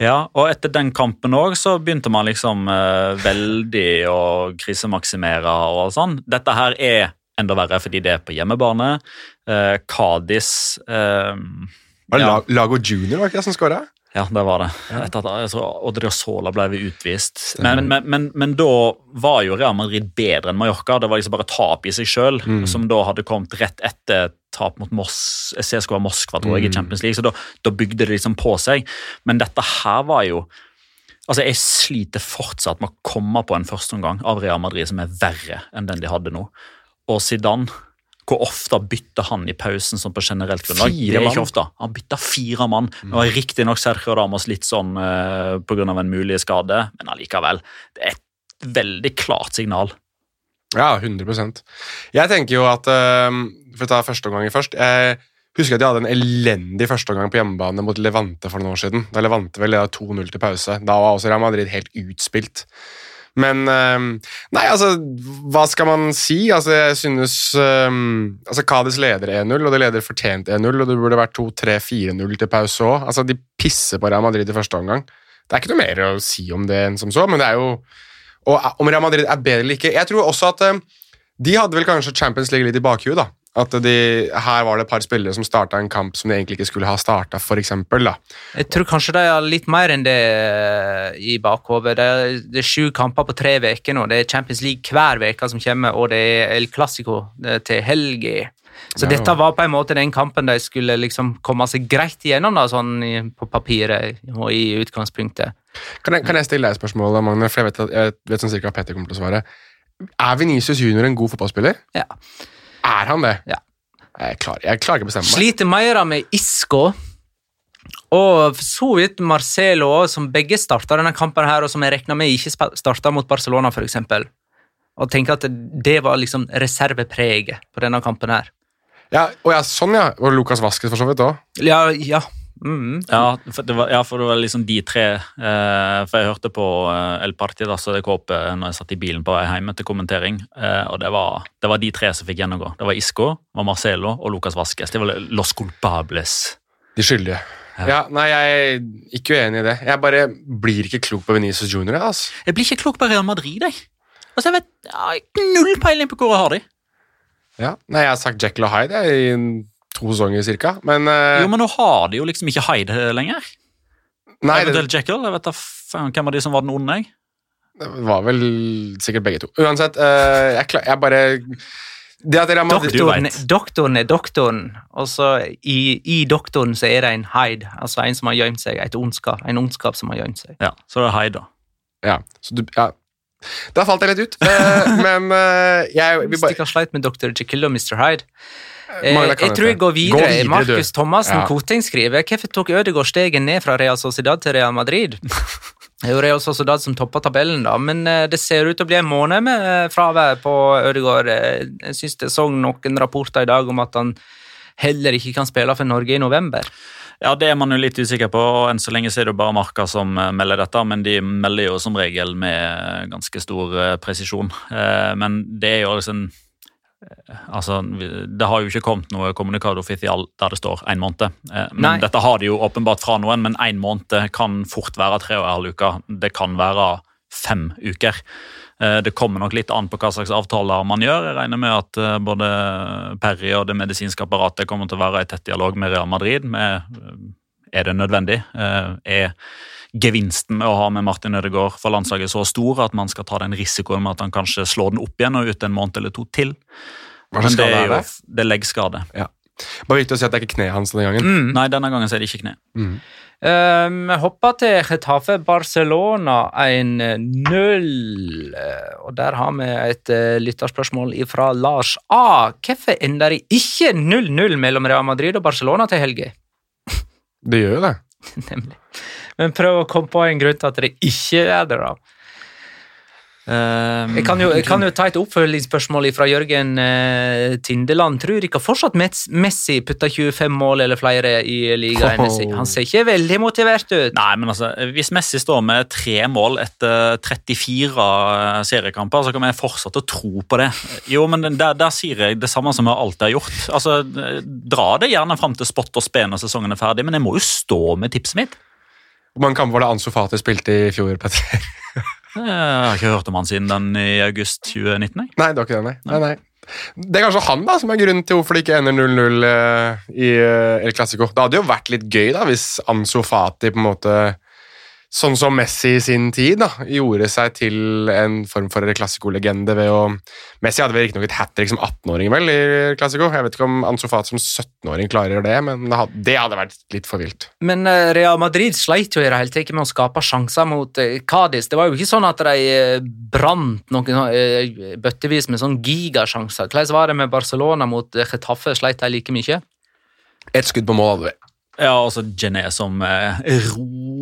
Ja, og etter den kampen òg så begynte man liksom eh, veldig å krisemaksimere og sånn. Dette her er enda verre fordi det er på hjemmebane. Eh, Cádiz eh, Ja. Lago Junior var ikke det som skåra? Ja, det var det. Etter at altså, Odriozola ble vi utvist. Men, men, men, men da var jo Real Madrid bedre enn Mallorca. Det var liksom bare tap i seg sjøl, som da hadde kommet rett etter tap mot Mos CSKA Moskva tror jeg, i Champions League. Så da, da bygde det liksom på seg. Men dette her var jo Altså, Jeg sliter fortsatt med å komme på en førsteomgang av Real Madrid som er verre enn den de hadde nå. Og Zidane hvor ofte bytter han i pausen sånn på generelt grunnlag? Fire det er ikke ofte. Han bytta fire mann. Nå var riktignok Sergio Ramos litt sånn uh, pga. en mulig skade, men allikevel. Det er et veldig klart signal. Ja, 100 Jeg tenker jo at uh, For å ta førsteomgangen først Jeg husker at de hadde en elendig førsteomgang på hjemmebane mot Levante for noen år siden. Da Levante vel leda 2-0 til pause. Da var også Real Madrid helt utspilt. Men eh, Nei, altså, hva skal man si? Altså, jeg synes um, Altså, Cádiz leder 1-0, og det leder fortjent 1-0, og det burde vært 2-3-4-0 til pause òg. Altså, de pisser på Real Madrid i første omgang. Det er ikke noe mer å si om det enn som så, men det er jo Og eh, om Real Madrid er bedre eller ikke Jeg tror også at eh, de hadde vel kanskje Champions League litt i bakhuet, da. At de, her var det et par spillere som starta en kamp som de egentlig ikke skulle ha starta, f.eks. Jeg tror kanskje de har litt mer enn det eh, i bakhodet. Det, er- sju kamper på tre uker nå. Det er Champions League hver uke som kommer, og det er El Clásico eh, til helga. Så Ja. dette var på en måte den kampen de skulle liksom komme seg greit igjennom, da, sånn på papiret og i utgangspunktet. Kan jeg, kan jeg stille deg et spørsmål, Magne? For jeg vet, at, jeg vet sånn cirka hva Petter kommer til å svare. Er Venicius Junior en god fotballspiller? Ja. Er han det? Ja. Jeg klarer, jeg klarer ikke å bestemme meg. Sliter Meira med Isco og for så vidt Marcelo, som begge starta denne kampen, her, og som jeg regna med ikke starta mot Barcelona, f.eks. Og tenker at det var liksom reservepreget på denne kampen her. Ja, og ja, sånn, ja. Og Lucas Vasquez for så vidt òg. Ja, ja. Mm. Ja, for det var, ja, for det var liksom de tre eh, For jeg hørte på eh, El Partida så det kom opp eh, når jeg satt i bilen på vei hjem etter kommentering. Eh, og det var, det var de tre som fikk gjennomgå. Det var Isco, var Marcelo og Lucas Vasques. Det var Los Culpables. De skyldige. Ja. Ja. nei, jeg er ikke uenig i det. Jeg bare blir ikke klok på Venezia Junior. Altså. Jeg blir ikke klok på Real Madrid, jeg. Altså, jeg vet jeg har Null peiling på hvor jeg har de. Ja. Nei, jeg har sagt Jekyll og Hyde jeg, i en- to sesonger cirka, men, eh, Jo, men nå har de jo liksom ikke Hyde lenger. Nei, det, Jekyll. Jeg vet da faen hvem av de som var den onde, jeg. det var vel sikkert begge to. Uansett, uh, jeg, klar, jeg bare Det at Real Madrid Doktoren, doktoren er doktoren, og så i, i doktoren så er det en Hyde, altså en som har gjemt seg, et ondskap, en ondskap som har gjemt seg. Ja, Så det er Hyde, da. Ja, så du, ja. Da falt jeg litt ut, uh, men uh, jeg vil bare Stikker sleit med Dr. Jekyll og Mr. Hyde. Eh, jeg tror jeg går videre. Videre, Markus. Thomassen Ja. Koteng skriver hvorfor tok Ødegaard steget ned fra Real Sociedad til Real Madrid. Det er jo Real Sociedad som topper tabellen, da, men eh, det ser ut til å bli en måned med eh, fravær på Ødegaard. Jeg synes jeg så noen rapporter i dag om at han heller ikke kan spille for Norge i november. Ja, Det er man jo litt usikker på. og Enn så lenge så er det bare Marka som melder dette, men de melder jo som regel med ganske stor presisjon. Eh, Men det er jo liksom Altså, Det har jo ikke kommet noe kommunikado official der det står én måned. Eh, Men Nei. Dette har de jo åpenbart fra noen, men én måned kan fort være tre og en halv uke. Det kan være fem uker. Eh, Det kommer nok litt an på hva slags avtaler man gjør. Jeg regner med at eh, både Perry og det medisinske apparatet kommer til å være i tett dialog med Real Madrid. Med, eh, er det nødvendig? Eh, Er gevinsten med å ha med Martin Ødegaard for landslaget så stor at man skal ta den risikoen med at han kanskje slår den opp igjen og ut en måned eller to til? Hva slags det skade er det? det er leggskade. Bare viktig å si at det er ikke kneet hans denne gangen. Mm. Nei, denne gangen så er det ikke kne. Mm. Uh, Vi hopper til Getafe Barcelona 1-0. Eh, Og der har vi et uh, lytterspørsmål fra Lars A. Hvorfor ender det ikke 0-0 mellom Real Madrid og Barcelona til helga? Det gjør jo det. Nemlig. Men prøv å komme på en grunn til at det ikke er det, da. Jeg kan jo, jeg kan jo ta et oppfølgingsspørsmål fra Jørgen uh, Tindeland. Tror ikke fortsatt Messi putter 25 mål eller flere i ligaen. Oh. Han ser ikke veldig motivert ut. Nei, men altså, Hvis Messi står med tre mål etter 34 seriekamper, så kan vi fortsatt å tro på det. Jo, men der, der sier jeg det samme som jeg alltid har gjort. Altså, Dra det gjerne fram til spott og spe når sesongen er ferdig, men jeg må jo stå med tipset mitt. Hvor mange kamper var det Ansu Fati spilte i fjor, Petter? Jeg har ikke hørt om han siden den i august 2019. jeg. Nei, det var ikke det, nei. nei, nei. Det er kanskje han da som er grunnen til hvorfor det ikke ender 0-0 eh, i eh, El Clásico. Det hadde jo vært litt gøy da, hvis Ansu Fati på en måte Sånn som Messi i sin tid da, gjorde seg til en form for El Clásico-legende ved å Messi hadde vel riktignok et hat trick som 18-åring vel i klassiko. Jeg vet ikke om Ansofat som 17-åring klarer det, men det hadde, det hadde vært litt for vilt. Men eh, Real Madrid sleit jo i det hele tatt med å skape sjanser mot eh, Cádiz. Det var jo ikke sånn at de eh, brant noen eh, bøttevis med sånn gigasjanser. Hvordan var det med Barcelona mot Getafe? Sleit de like mye? Et skudd på mål hadde vi. Ja, altså Gené som eh,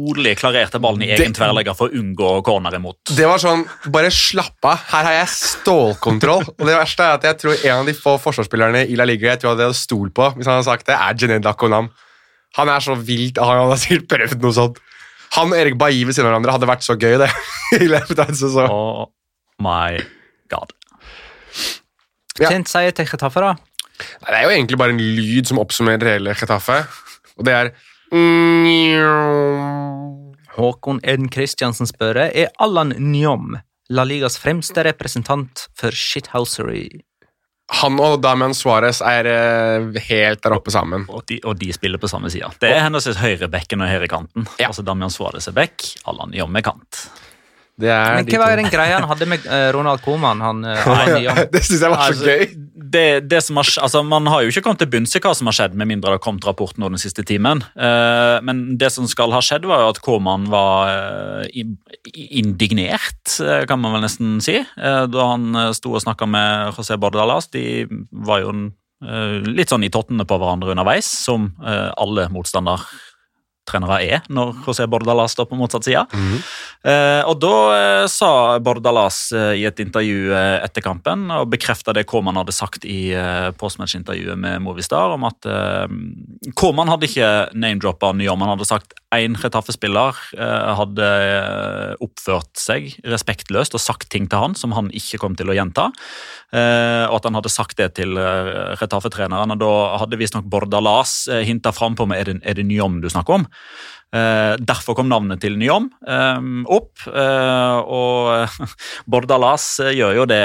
rolig klarerte ballen i egen Det- tverrlegger for å unngå corner imot. Det var sånn, bare slapp av, her har jeg stålkontroll. Og det verste er at jeg tror en av de få forsvarsspillerne i La Liga jeg tror jeg hadde stolt på, hvis han hadde sagt det, er Jened Dakonam. Han er så vilt, han hadde sikkert prøvd noe sånt. Han og Erik Bailly ved siden av hverandre hadde vært så gøy, det. i løpet av en sesong. Oh my god. Ja. Kjent seier til Getafe, da. Nei, Det er jo egentlig bare en lyd som oppsummerer hele Chetaffe, og det er Håkon Eden Christiansen spør er Allan Njom La Ligas fremste representant for shithousery. Han og Damian Suárez er eh, helt der oppe sammen. Og de, og de spiller på samme side. Det er henholdsvis høyrebekken og høyrekanten. Ja. Altså Damian Suárez er bekk, Allan Njom er kant. Det er Men de hva var den greia han hadde med eh, Ronald Koeman? Han, eh, det syns jeg var så Altså, gøy. det, det som har, altså, man har jo ikke kommet til bunns i hva som har skjedd, med mindre det har kommet rapport nå den siste timen. Uh, men det som skal ha skjedd, var jo at Koman var uh, indignert, kan man vel nesten si, Uh, da han sto og snakka med José Bordalas. De var jo eh, litt sånn i tottene på hverandre underveis, som alle alle motstandertrenere er når José Bordalas står på motsatt side. Eh, og da eh, sa Bordalas eh, i et intervju eh, etter kampen og bekrefta det Koman hadde sagt i eh, postmatch-intervjuet med Movistar, om at eh, Koman hadde ikke name-droppa Nyom. Han hadde sagt én Retaffe-spiller eh, hadde oppført seg respektløst og sagt ting til han som han ikke kom til å gjenta. Eh, og at han hadde sagt det til Retafe-treneren. og Da hadde visstnok Bordalas hinta frampå med er det, er det Nyom du snakker om. Eh, derfor kom navnet til Nyom eh, opp, eh, og Bordalas gjør jo det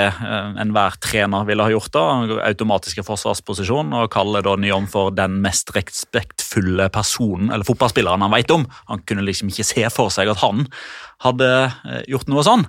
enhver trener ville ha gjort. da, Han går Automatisk i forsvarsposisjon og kaller da Nyom for den mest respektfulle personen eller fotballspilleren han vet om. Han kunne liksom ikke se for seg at han hadde gjort noe sånn.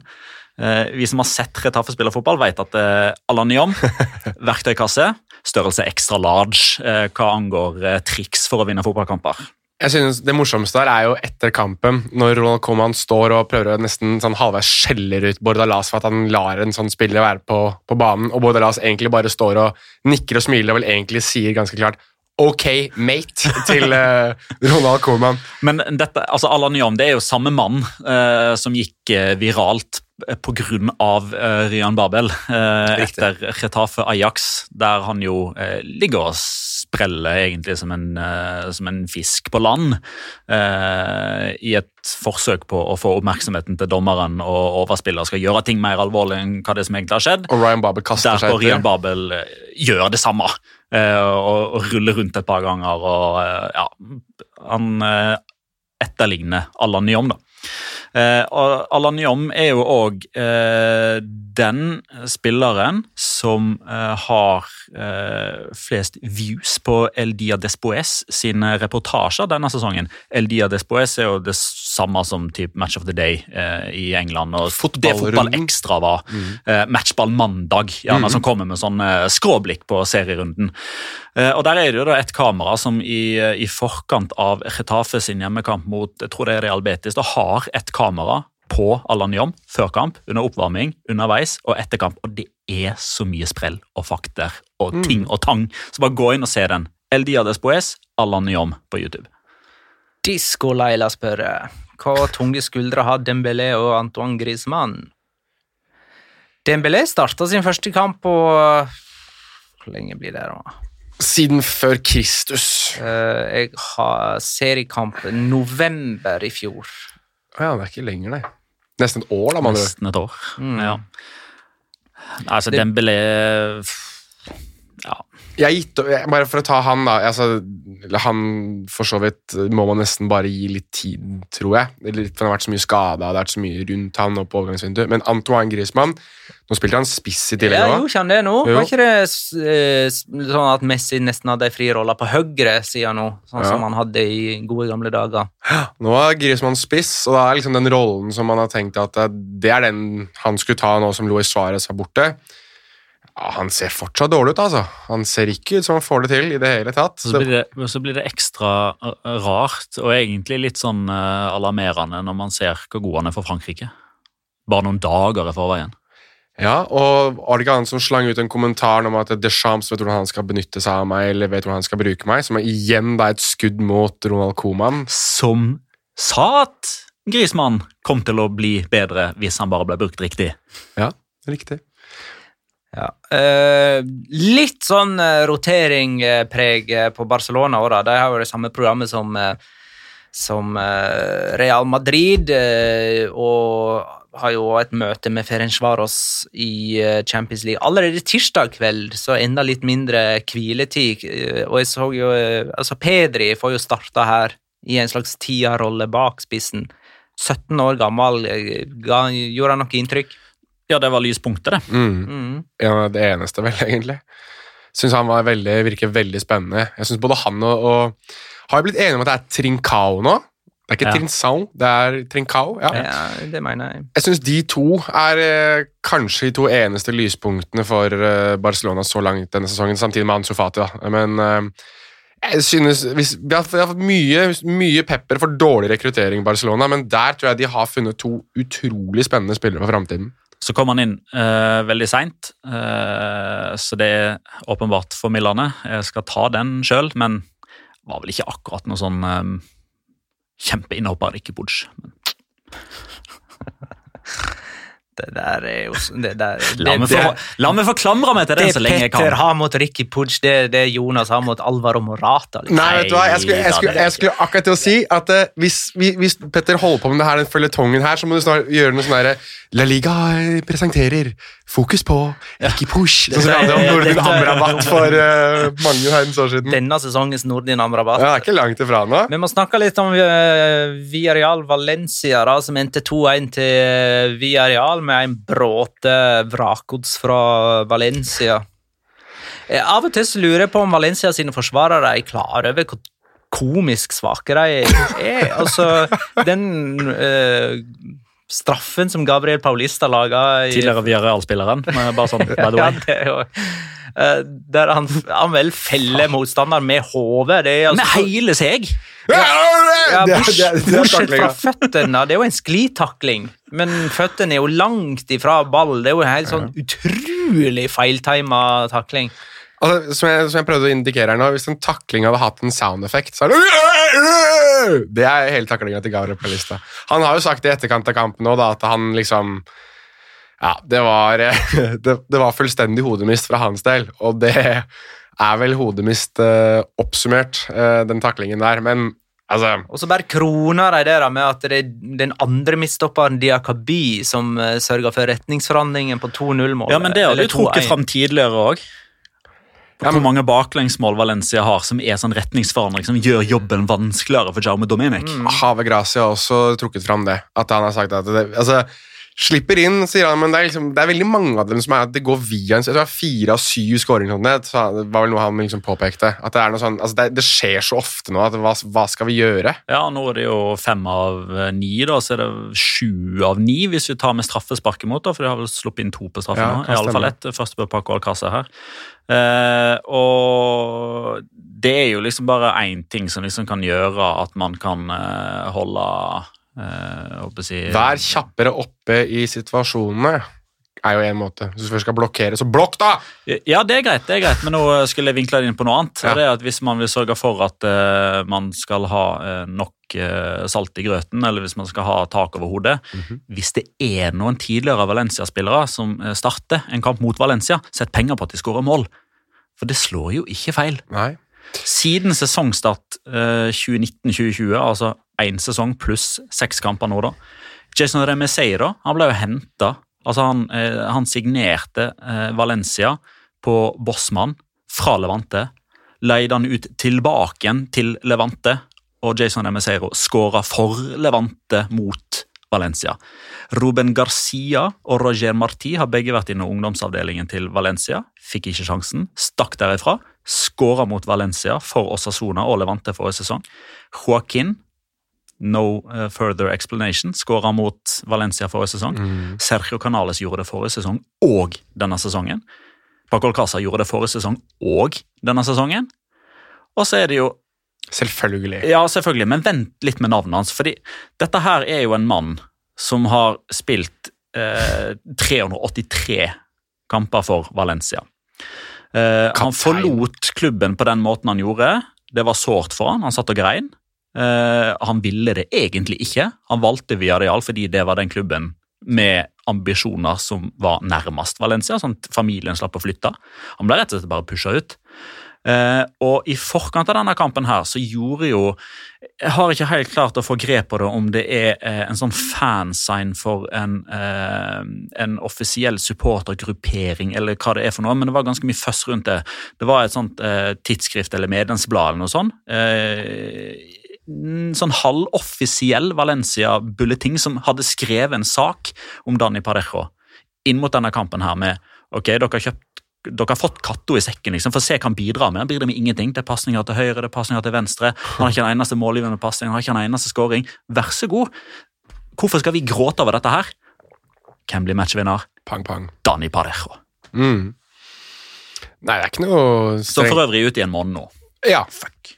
Eh, Vi som har sett Retafe spille fotball, vet at eh, Nyom, verktøykasse, størrelse extra large hva angår triks for å vinne fotballkamper. Jeg synes Det morsomste der er jo etter kampen, når Ronald Koeman står og prøver å nesten sånn halvveis skjeller ut Bordalas for at han lar en sånn spiller være på, på banen, og Bordalas egentlig bare står og nikker og smiler og vel egentlig sier ganske klart ok mate til eh, Ronald Koeman. Men dette, altså Allan Nyom det er jo samme mann eh, som gikk eh, viralt pga. Uh, Ryan Babel eh, etter Retafe Ajax, der han jo eh, ligger og spreller egentlig som en, eh, som en fisk på land. eh, I et forsøk på å få oppmerksomheten til dommeren og overspiller skal gjøre ting mer alvorlig enn hva det som egentlig har skjedd. Og Ryan Babel kaster Der seg etter. Ryan Babel eh, gjør det samme. Eh, og, og ruller rundt et par ganger. og eh, ja, Han eh, etterligner Allan Nyom, da. Eh, og Allan Nyom er jo òg eh, den spilleren som eh, har eh, flest views på El Dia Despoes sine reportasjer denne sesongen. El Dia Despoes er jo det samme som typ Match of the Day i England. og Det Fotball Ekstra var eh, Matchball mandag, gjerne, som kommer med sånn skråblikk på serierunden. Og Der er det jo da et kamera som i, i forkant av Retafe sin hjemmekamp mot jeg tror det er Real Betis, da har et kamera på Allan Jom før kamp, under oppvarming, underveis og etter kamp. Og det er så mye sprell og fakter og ting og tang. Så bare gå inn og se den. El Dia Despoes, Allan Jom på YouTube. Disko-Leila spør hva tunge skuldre har Dembélé og Antoine Griezmann? Dembélé starta sin første kamp på Hvor lenge blir det, da? Siden før Kristus. Eh, jeg har seriekamp november i fjor. Ja, det er ikke lenger, nei. Nesten et år, da, man. Nesten et år. Mm. Ja. Altså, Det- Dembélé. Jeg gitt, bare for å ta han, da. Altså, han for så vidt må man nesten bare gi litt tid, tror jeg. Litt, for Han har vært så mye skada, det har vært så mye rundt han og på overgangsvinduet. Men Antoine Griezmann Nå spilte han spiss i tillegg Ja, gjorde han det nå? Jo. Var ikke det eh, sånn at Messi nesten hadde ei fri rolle på høyre side nå, sånn Ja. som han hadde i gode gamle dager? Nå er Griezmann spiss, og da er liksom den rollen som man har tenkt at eh, det er den han skulle ta nå som Luis Suárez var borte. Ja, han ser fortsatt dårlig ut, altså. Han ser ikke ut som han får det til i det hele tatt. Så blir det, så blir det ekstra uh, rart og egentlig litt sånn uh, alarmerende når man ser hvor god han er for Frankrike. Bare noen dager i forveien. Ja, og var det ikke han som slang ut en kommentar om at Deschamps vet hvordan han skal benytte seg av meg, eller vet hvordan han skal bruke meg, som er igjen da et skudd mot Ronald Koeman. Som sa at Grismann kom til å bli bedre hvis han bare ble brukt riktig. Ja, riktig. Ja. Eh, litt sånn uh, roteringpreg eh, på Barcelona òg, da. De har jo det samme programmet som, eh, som eh, Real Madrid, eh, og har jo et møte med Ferencvaros i eh, Champions League. Allerede tirsdag kveld så enda litt mindre hviletid, eh, og jeg så jo eh, Altså, Pedri får jo starta her i en slags tierrolle bak spissen. 17 år gammel, eh, gjorde han noe inntrykk? Ja, det var lyspunktet, det. Mm. Mm. Ja, det eneste, vel, egentlig. Syns han var veldig, virker veldig spennende. Jeg synes både han og, og Har jeg blitt enige om at det er Trincao nå? Det er ikke Ja. Trincao, det er Trincao. ja. Ja, det mener jeg. Jeg syns de to er eh, kanskje de to eneste lyspunktene for eh, Barcelona så langt denne sesongen, samtidig med Ansu Fati. Da. Men eh, jeg synes hvis, vi, har, vi har fått mye, mye pepper for dårlig rekruttering i Barcelona, men der tror jeg de har funnet to utrolig spennende spillere for framtiden. Så kom han inn uh, veldig seint, uh, så det er åpenbart formildende. Jeg skal ta den sjøl, men var vel ikke akkurat noe sånn um, kjempeinnhopper, ikke Budsj. Det der er jo det der, La det, meg det, la meg få klamre meg til den det så lenge jeg Petter har mot Ricky Pudge, det det Jonas har mot Alvaro Morata. Liksom. Nei, vet du hva? Jeg skulle, jeg skulle, jeg skulle akkurat til å si at uh, hvis, hvis Petter holder på med det her, den føljetongen her, så må du snart gjøre noe sånn derre La Liga eh, presenterer Fokus på ikke Push. Sånn som vi hadde om Nordin Amrabat for uh, mange herrens år siden. Denne sesongens Nordin Amrabat. Ja, det er ikke langt ifra nå. Vi må snakke litt om uh, Villarreal Valencia, da, som endte 2-1 til Viareal, Villarreal med en bråte vrakgods fra Valencia. Eh, av og til så lurer jeg på om Valencia sine forsvarere er klar over hvor komisk svake de er. Altså, den eh, straffen som Gabriel Paulista laga i Tidligere Villarreal-spilleren. Bare sånn, by the ja, det er jo eh, Der han, han vel feller motstanderen med hodet. Altså Med hele seg! ja, Bortsett fra føttene. Det er jo en sklitakling, men føttene er jo langt ifra ball. Det er jo en helt sånn utrolig feiltima takling. Altså, som, jeg, som jeg prøvde å indikere her nå, Hvis en takling hadde hatt en soundeffekt, så er det Det er hele taklinga til Gavrep Kalista. Han har jo sagt i etterkant av kampen nå da, at han liksom Ja, det var, det, det var fullstendig hodemist fra hans del, og det er vel hodemist uh, oppsummert, uh, den taklingen der. Men altså Og så bare kroner de det med at det er den andre midtstopperen, Diakabi, som uh, sørger for retningsforhandlingen på 2-0-målet. Ja, men det har du trukket fram tidligere òg. Ja, Hvor mange baklengsmål Valencia har som er sånn retningsforandring som gjør jobben vanskeligere for Jaume Dominic. Have Gracia har også trukket fram det. At han har sagt at det, altså, Slipper inn, sier han, men det er, liksom, det er veldig mange av dem som er at det går via en Jeg tror det er fire av syv skåringer. sånn, det var vel noe han liksom påpekte. At Det er noe sånn, altså det, det skjer så ofte nå. at hva, hva skal vi gjøre? Ja, Nå er det jo fem av eh, ni, da, så er det sju av ni hvis vi tar med straffespark imot. da, For de har vel sluppet inn to på straffen Ja, nå. kan I alle fall ett. Første på Paco Alcázar her. Eh, og det er jo liksom bare én ting som liksom kan gjøre at man kan eh, holde eh, å si, Vær kjappere oppe i situasjonene, er jo en måte. Hvis du først skal blokkere, så blokk, da! Ja, det er greit, det er greit, men nå skulle jeg vinkla det inn på noe annet. Ja. det er at Hvis man vil sørge for at uh, man skal ha uh, nok salt i grøten, eller hvis man skal ha tak over hodet Mhm. Hvis det er noen tidligere Valencia-spillere som eh, starter en kamp mot Valencia, sett penger på at de skårer mål. For det slår jo ikke feil. Nei. Siden sesongstart eh, 2019-2020, altså én sesong pluss seks kamper nå, da. Jason Remeseiro han ble jo henta altså han, eh, han signerte eh, Valencia på Bossmann fra Levante. Leide han ut tilbake igjen til Levante, og Jason Emeseiro, skåra for Levante mot Valencia. Ruben Garcia og Roger Marti har begge vært innom ungdomsavdelingen til Valencia. Fikk ikke sjansen, stakk derifra. Skåra mot Valencia for Osasona og Levante forrige sesong. Joaquin, no eh, further explanation, skåra mot Valencia forrige sesong. Sergio Canales gjorde det forrige sesong og denne sesongen. Paco Alcázar gjorde det forrige sesong og denne sesongen. Og så er det jo Selvfølgelig. ja, selvfølgelig, men vent litt med navnet hans. fordi dette her er jo en mann som har spilt eh, 383 kamper for Valencia. Eh, han forlot klubben på den måten han gjorde. Det var sårt for han, han satt og grein. Eh, han ville det egentlig ikke. Han valgte Villarreal fordi det var den klubben med ambisjoner som var nærmest Valencia, sånn at familien slapp å flytte. Han ble rett og slett bare pusha ut. Eh, og i forkant av denne kampen her så gjorde jo Jeg har ikke helt klart å få grep på det om det er eh, en sånn fansign for en, eh, en offisiell supportergruppering eller hva det er for noe, men det var ganske mye føss rundt det. Det var et sånt eh, tidsskrift eller medlemsblad eller noe sånt. Eh, sånn halvoffisiell Valencia-bulleting som hadde skrevet en sak om Dani Parejo inn mot denne kampen her med ok, dere har kjøpt dere har fått Katto i sekken, liksom, for å se hva han bidrar med. Han bidrar med ingenting. Det er pasninger til høyre, det er pasninger til venstre. Han har ikke en eneste målgivende pasning, han har ikke en eneste scoring. Vær så god. Hvorfor skal vi gråte over dette her? Hvem blir matchvinner? Pang, pang. Dani Parejo. Mm. Nei, det er ikke noe Som strengt. for øvrig ute i en måned nå. Ja, Fuck.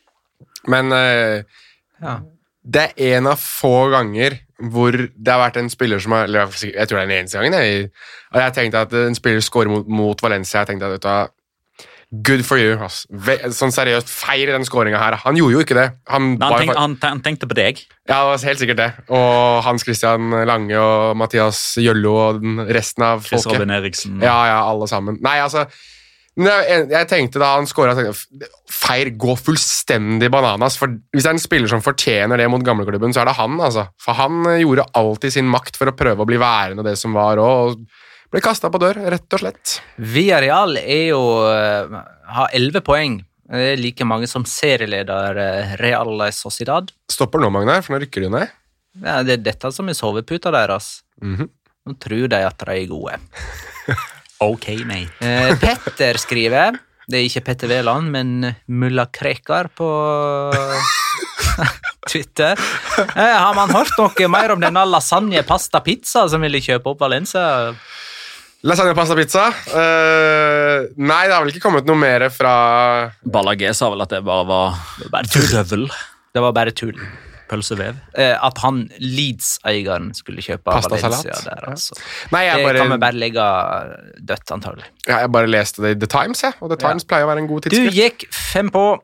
men uh, Ja. det er en av få ganger hvor det har vært en spiller som har eller Jeg tror det er den eneste gangen. Jeg, jeg tenkte at en spiller scorer mot, mot Valencia. Jeg tenkte at du Good for you. ass. Sånn seriøst, feir den skåringa her. Han gjorde jo ikke det. Han, han, tenk, han, han tenkte på deg. Ja, det var helt sikkert det. Og Hans Christian Lange og Mathias Jøllo og resten av Chris folket. Robin Eriksen. Ja, ja, alle sammen. Nei, altså men jeg, jeg tenkte da han skåra Feir, gå fullstendig bananas. For Hvis det er en spiller som fortjener det mot gamleklubben, så er det han. altså. For han eh, gjorde alltid sin makt for å prøve å bli værende det som var òg, og ble kasta på dør, rett og slett. Villarreal er jo eh, har elleve poeng. Det er like mange som serieleder eh, Real Sociedad. Stopper nå, Magnar, for nå rykker de ned. Ja, det er dette som er soveputa deres. Mhm. Nå tror de at de er gode. Ok, mate. Eh, Petter skriver Det er ikke Petter Wæland, men mulla Krekar på Twitter. Eh, har man hørt noe mer om denne lasagne, pasta, pizza som ville kjøpe opp Valencia? Lasagne pasta pizza. Eh, nei, det har vel ikke kommet noe mer fra Ballagé sa vel at det bare var Det var bare tull. Det var bare tull. Pølsevev. eh, at han Leeds-eieren skulle kjøpe Pastasalat. Valencia der, Ja. altså. Nei, Det bare, kan vi bare legge dødt, antagelig. ja, jeg bare leste det i The Times, jeg. Og The Times pleier å være en god Du gikk fem på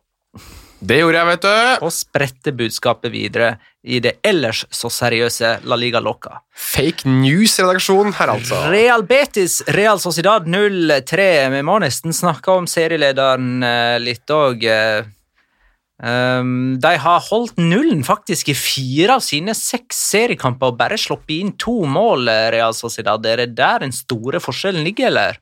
Det gjorde jeg, vet du. og spredte budskapet videre i det ellers så seriøse La Liga Loca. Fake news-redaksjon her, altså. Real Betis, Real Sociedad 0-3. Vi må nesten snakke om serielederen eh, litt òg. De har holdt nullen faktisk i fire av sine seks seriekamper og bare sluppet inn to mål. eh, Real Sociedad. Er det der den store forskjellen ligger, eller?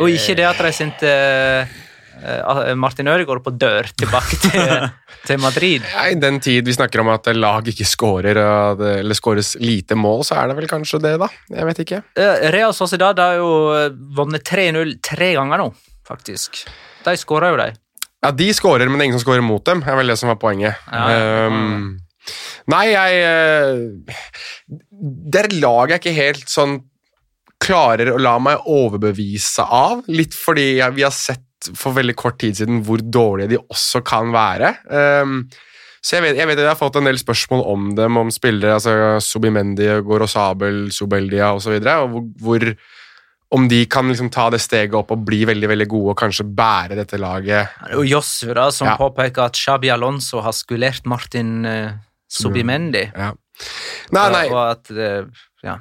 Og ikke det at de sendte eh, Martin Ødegaard på dør tilbake til, til Madrid. I den tid vi snakker om at lag ikke skårer, eller skåres lite mål, så er det vel kanskje det, da. Jeg vet ikke. Eh, Real Sociedad har jo eh, vunnet 3-0 tre ganger nå, faktisk. De skåra jo, de. Ja, de scorer, men det er ingen som scorer mot dem, Det er vel det som var poenget. Ja. Um, nei, jeg Der Det er lag jeg ikke helt sånn klarer å la meg overbevise av, litt fordi jeg, vi har sett for veldig kort tid siden hvor dårlige de også kan være. Um, så jeg vet, jeg vet at jeg har fått en del spørsmål om dem, om spillere, altså Subimendi, Gorosabel, Subeldia osv., og, så videre, og hvor, hvor om de kan liksom ta det steget opp og bli veldig veldig gode og kanskje bære dette laget. Det er jo Jossu da, som Ja. påpeker at Xabi Alonso har skulert Martin uh, Subimendi. Ja. Nei, nei, Og, at uh, ja,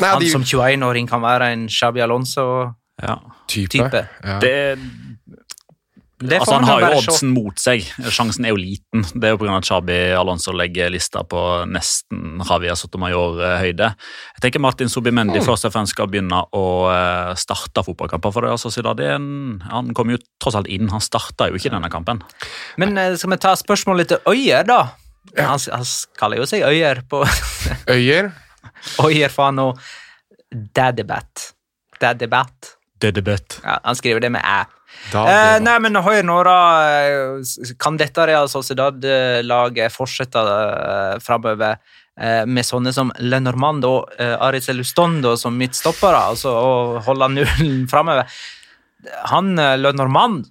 nei han de, som 21-åring kan være en Xabi Alonso-type. Ja. type. Ja. Det, altså, han har jo oddsen mot seg. Sjansen er jo liten. Det er jo pga. at Chabi Alonso legger lista på nesten Javier Sotomayor-høyde. Jeg tenker Martin Subimendi Mm. først og fremst skal begynne å eh, starte fotballkamper. for det, altså, det er en, Han kom jo tross alt inn, han starta jo ikke denne kampen. Men eh, skal vi ta spørsmålet til Øyer, da? Han, han kaller jo seg Øyer på Øyer. Øyer nå Daddybat. Daddybat. Er. Ja, han skriver det med æ. Da, Eh, nei, men hør nå, da. eh, Kan dette Real Sociedad-laget fortsette uh, framover eh, med sånne som Lenormand og uh, Aritz Elustondo som midtstoppere, altså og holde nullen framover? Han uh, Lenormand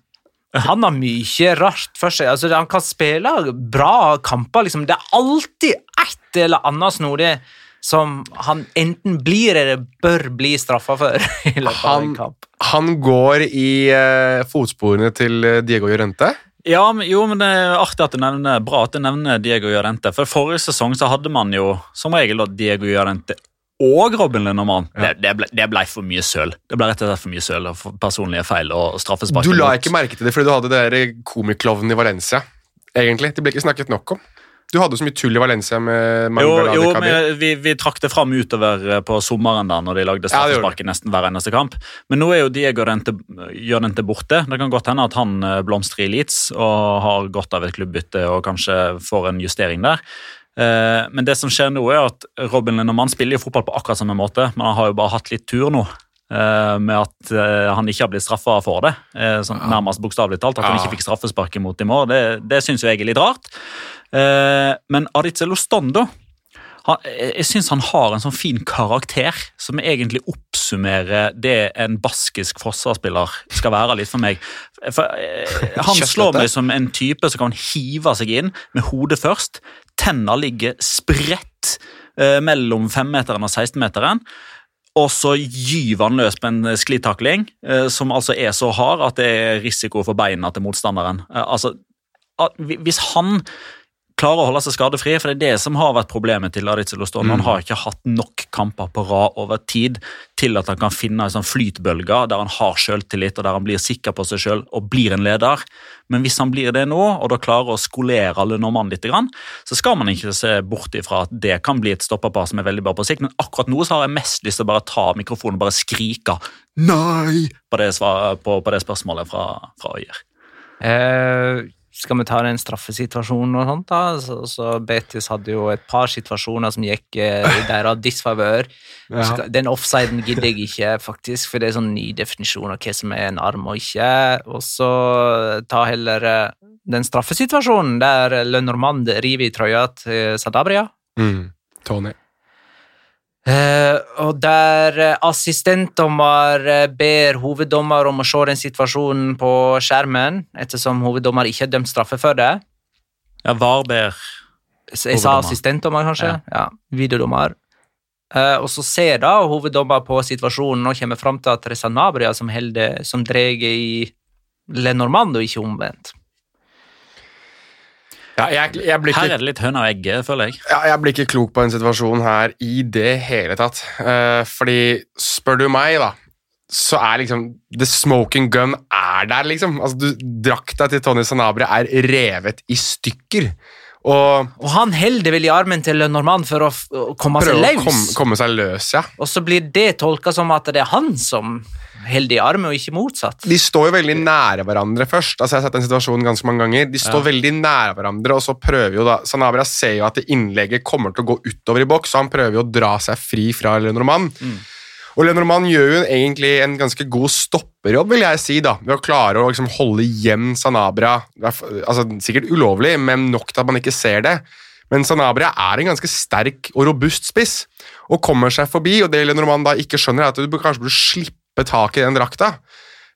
han har mye rart for seg. Altså, han kan spille bra kamper. Liksom. Det er alltid et eller annet snodig som han enten blir eller bør bli straffa for i løpet av en Han- kamp. Han går i uh, fotsporene til eh, Diego Llorente. Ja, men, jo, men det er artig at du nevner, bra at du nevner Diego Llorente. For forrige sesong så hadde man jo som regel Diego Llorente og Robin Lindermann. Ja. Det, det, ble, det ble for mye søl. Det ble rett og slett for mye søl og personlige feil og straffespark. Du la ikke merke til det fordi du hadde det komiklovnen i Valencia. Egentlig. Det ble ikke snakket nok om. Du hadde så mye tull i Valencia med Jo, Mangala jo men vi, vi trakk det fram utover eh, på sommeren da, når de lagde Ja, straffespark i nesten hver eneste kamp. Men nå er jo Diego Llorente, Llorente borte. Det kan godt hende at han eh, blomstrer i Leeds og har godt av et klubbbytte og kanskje får en justering der. Eh, Men det som skjer nå er at Robin Lindemann spiller jo fotball på akkurat samme måte, men han har jo bare hatt litt tur nå. eh, Med at eh, han ikke har blitt straffa for det. eh, Sånn, nærmest bokstavelig talt. At han ikke fikk straffespark imot i morgen Det, det syns jeg er litt rart. Eh, Men Aritzel Ostondo han, jeg syns han har en sånn fin karakter som egentlig oppsummerer det en baskisk forsvarsspiller skal være litt for meg. For, eh, han slår meg som en type som kan hive seg inn med hodet først. Tenna ligger spredt eh, mellom femmeteren og 16-meteren. Og så gyver han løs på en sklitakling eh, som altså er så hard at det er risiko for beina til motstanderen. Eh, altså, hvis han klarer å holde seg skadefri, for det er det som har vært problemet til Aritz Loston. Mm. Han har ikke hatt nok kamper på rad over tid til at han kan finne en sånn flytbølge der han har selvtillit og der han blir sikker på seg selv og blir en leder. Men hvis han blir det nå, og da klarer å skolere alle normene litt, så skal man ikke se bort ifra at det kan bli et stopperpar som er veldig bra på sikt. Men akkurat nå så har jeg mest lyst til å bare ta mikrofonen og bare skrike 'nei' på det, svar, på, på det spørsmålet fra, fra Øyer. Eh, skal vi ta den straffesituasjonen og sånt, da? Så, så Betis hadde jo et par situasjoner som gikk eh, i deres disfavør. Ja. Den offsiden gidder jeg ikke, faktisk, for det er sånn ny definisjon av hva som er en arm og ikke. Og så ta heller eh, den straffesituasjonen der Lenormand river i trøya til Sadabria. Mm. Tony. Eh, og der eh, assistentdommer eh, ber hoveddommer om å se den situasjonen på skjermen, ettersom hoveddommer ikke har dømt straffe for det. Ja, Varber hoveddommer. Jeg sa assistentdommer, kanskje? Ja. Ja. Videodommer. Uh, og så ser da hoveddommer på situasjonen og kommer fram til at Teresa Nabria som, som drar i Lenormand, og ikke omvendt. Ja, jeg, jeg, blir Her er det litt høna og egget, føler jeg. ja, jeg blir ikke klok på den situasjonen her i det hele tatt. Uh, fordi spør du meg, da, så er liksom The smoking gun er der, liksom. Altså, du, Drakta til Tony Sanabria er revet i stykker. Og Og han holder vel i armen til Lenormand for å, komme seg løs. komme, komme seg løs, ja. Og så blir det tolka som at det er han som holder i armen, og ikke motsatt. De står jo veldig nære hverandre først. Altså Jeg har sett den situasjonen ganske mange ganger. De står Ja. veldig nære hverandre, og så prøver jo da Sanabria ser jo at det innlegget kommer til å gå utover i boks, så han prøver jo å dra seg fri fra Lenormand. Og Lenormand gjør jo egentlig en ganske god stopperjobb, vil jeg si, da, ved å klare å liksom holde igjen Sanabria. Altså, sikkert ulovlig, men nok til at man ikke ser det. Men Sanabria er en ganske sterk og robust spiss, og kommer seg forbi. og Det Lenormand da ikke skjønner, er at du kanskje burde slippe tak i den drakta.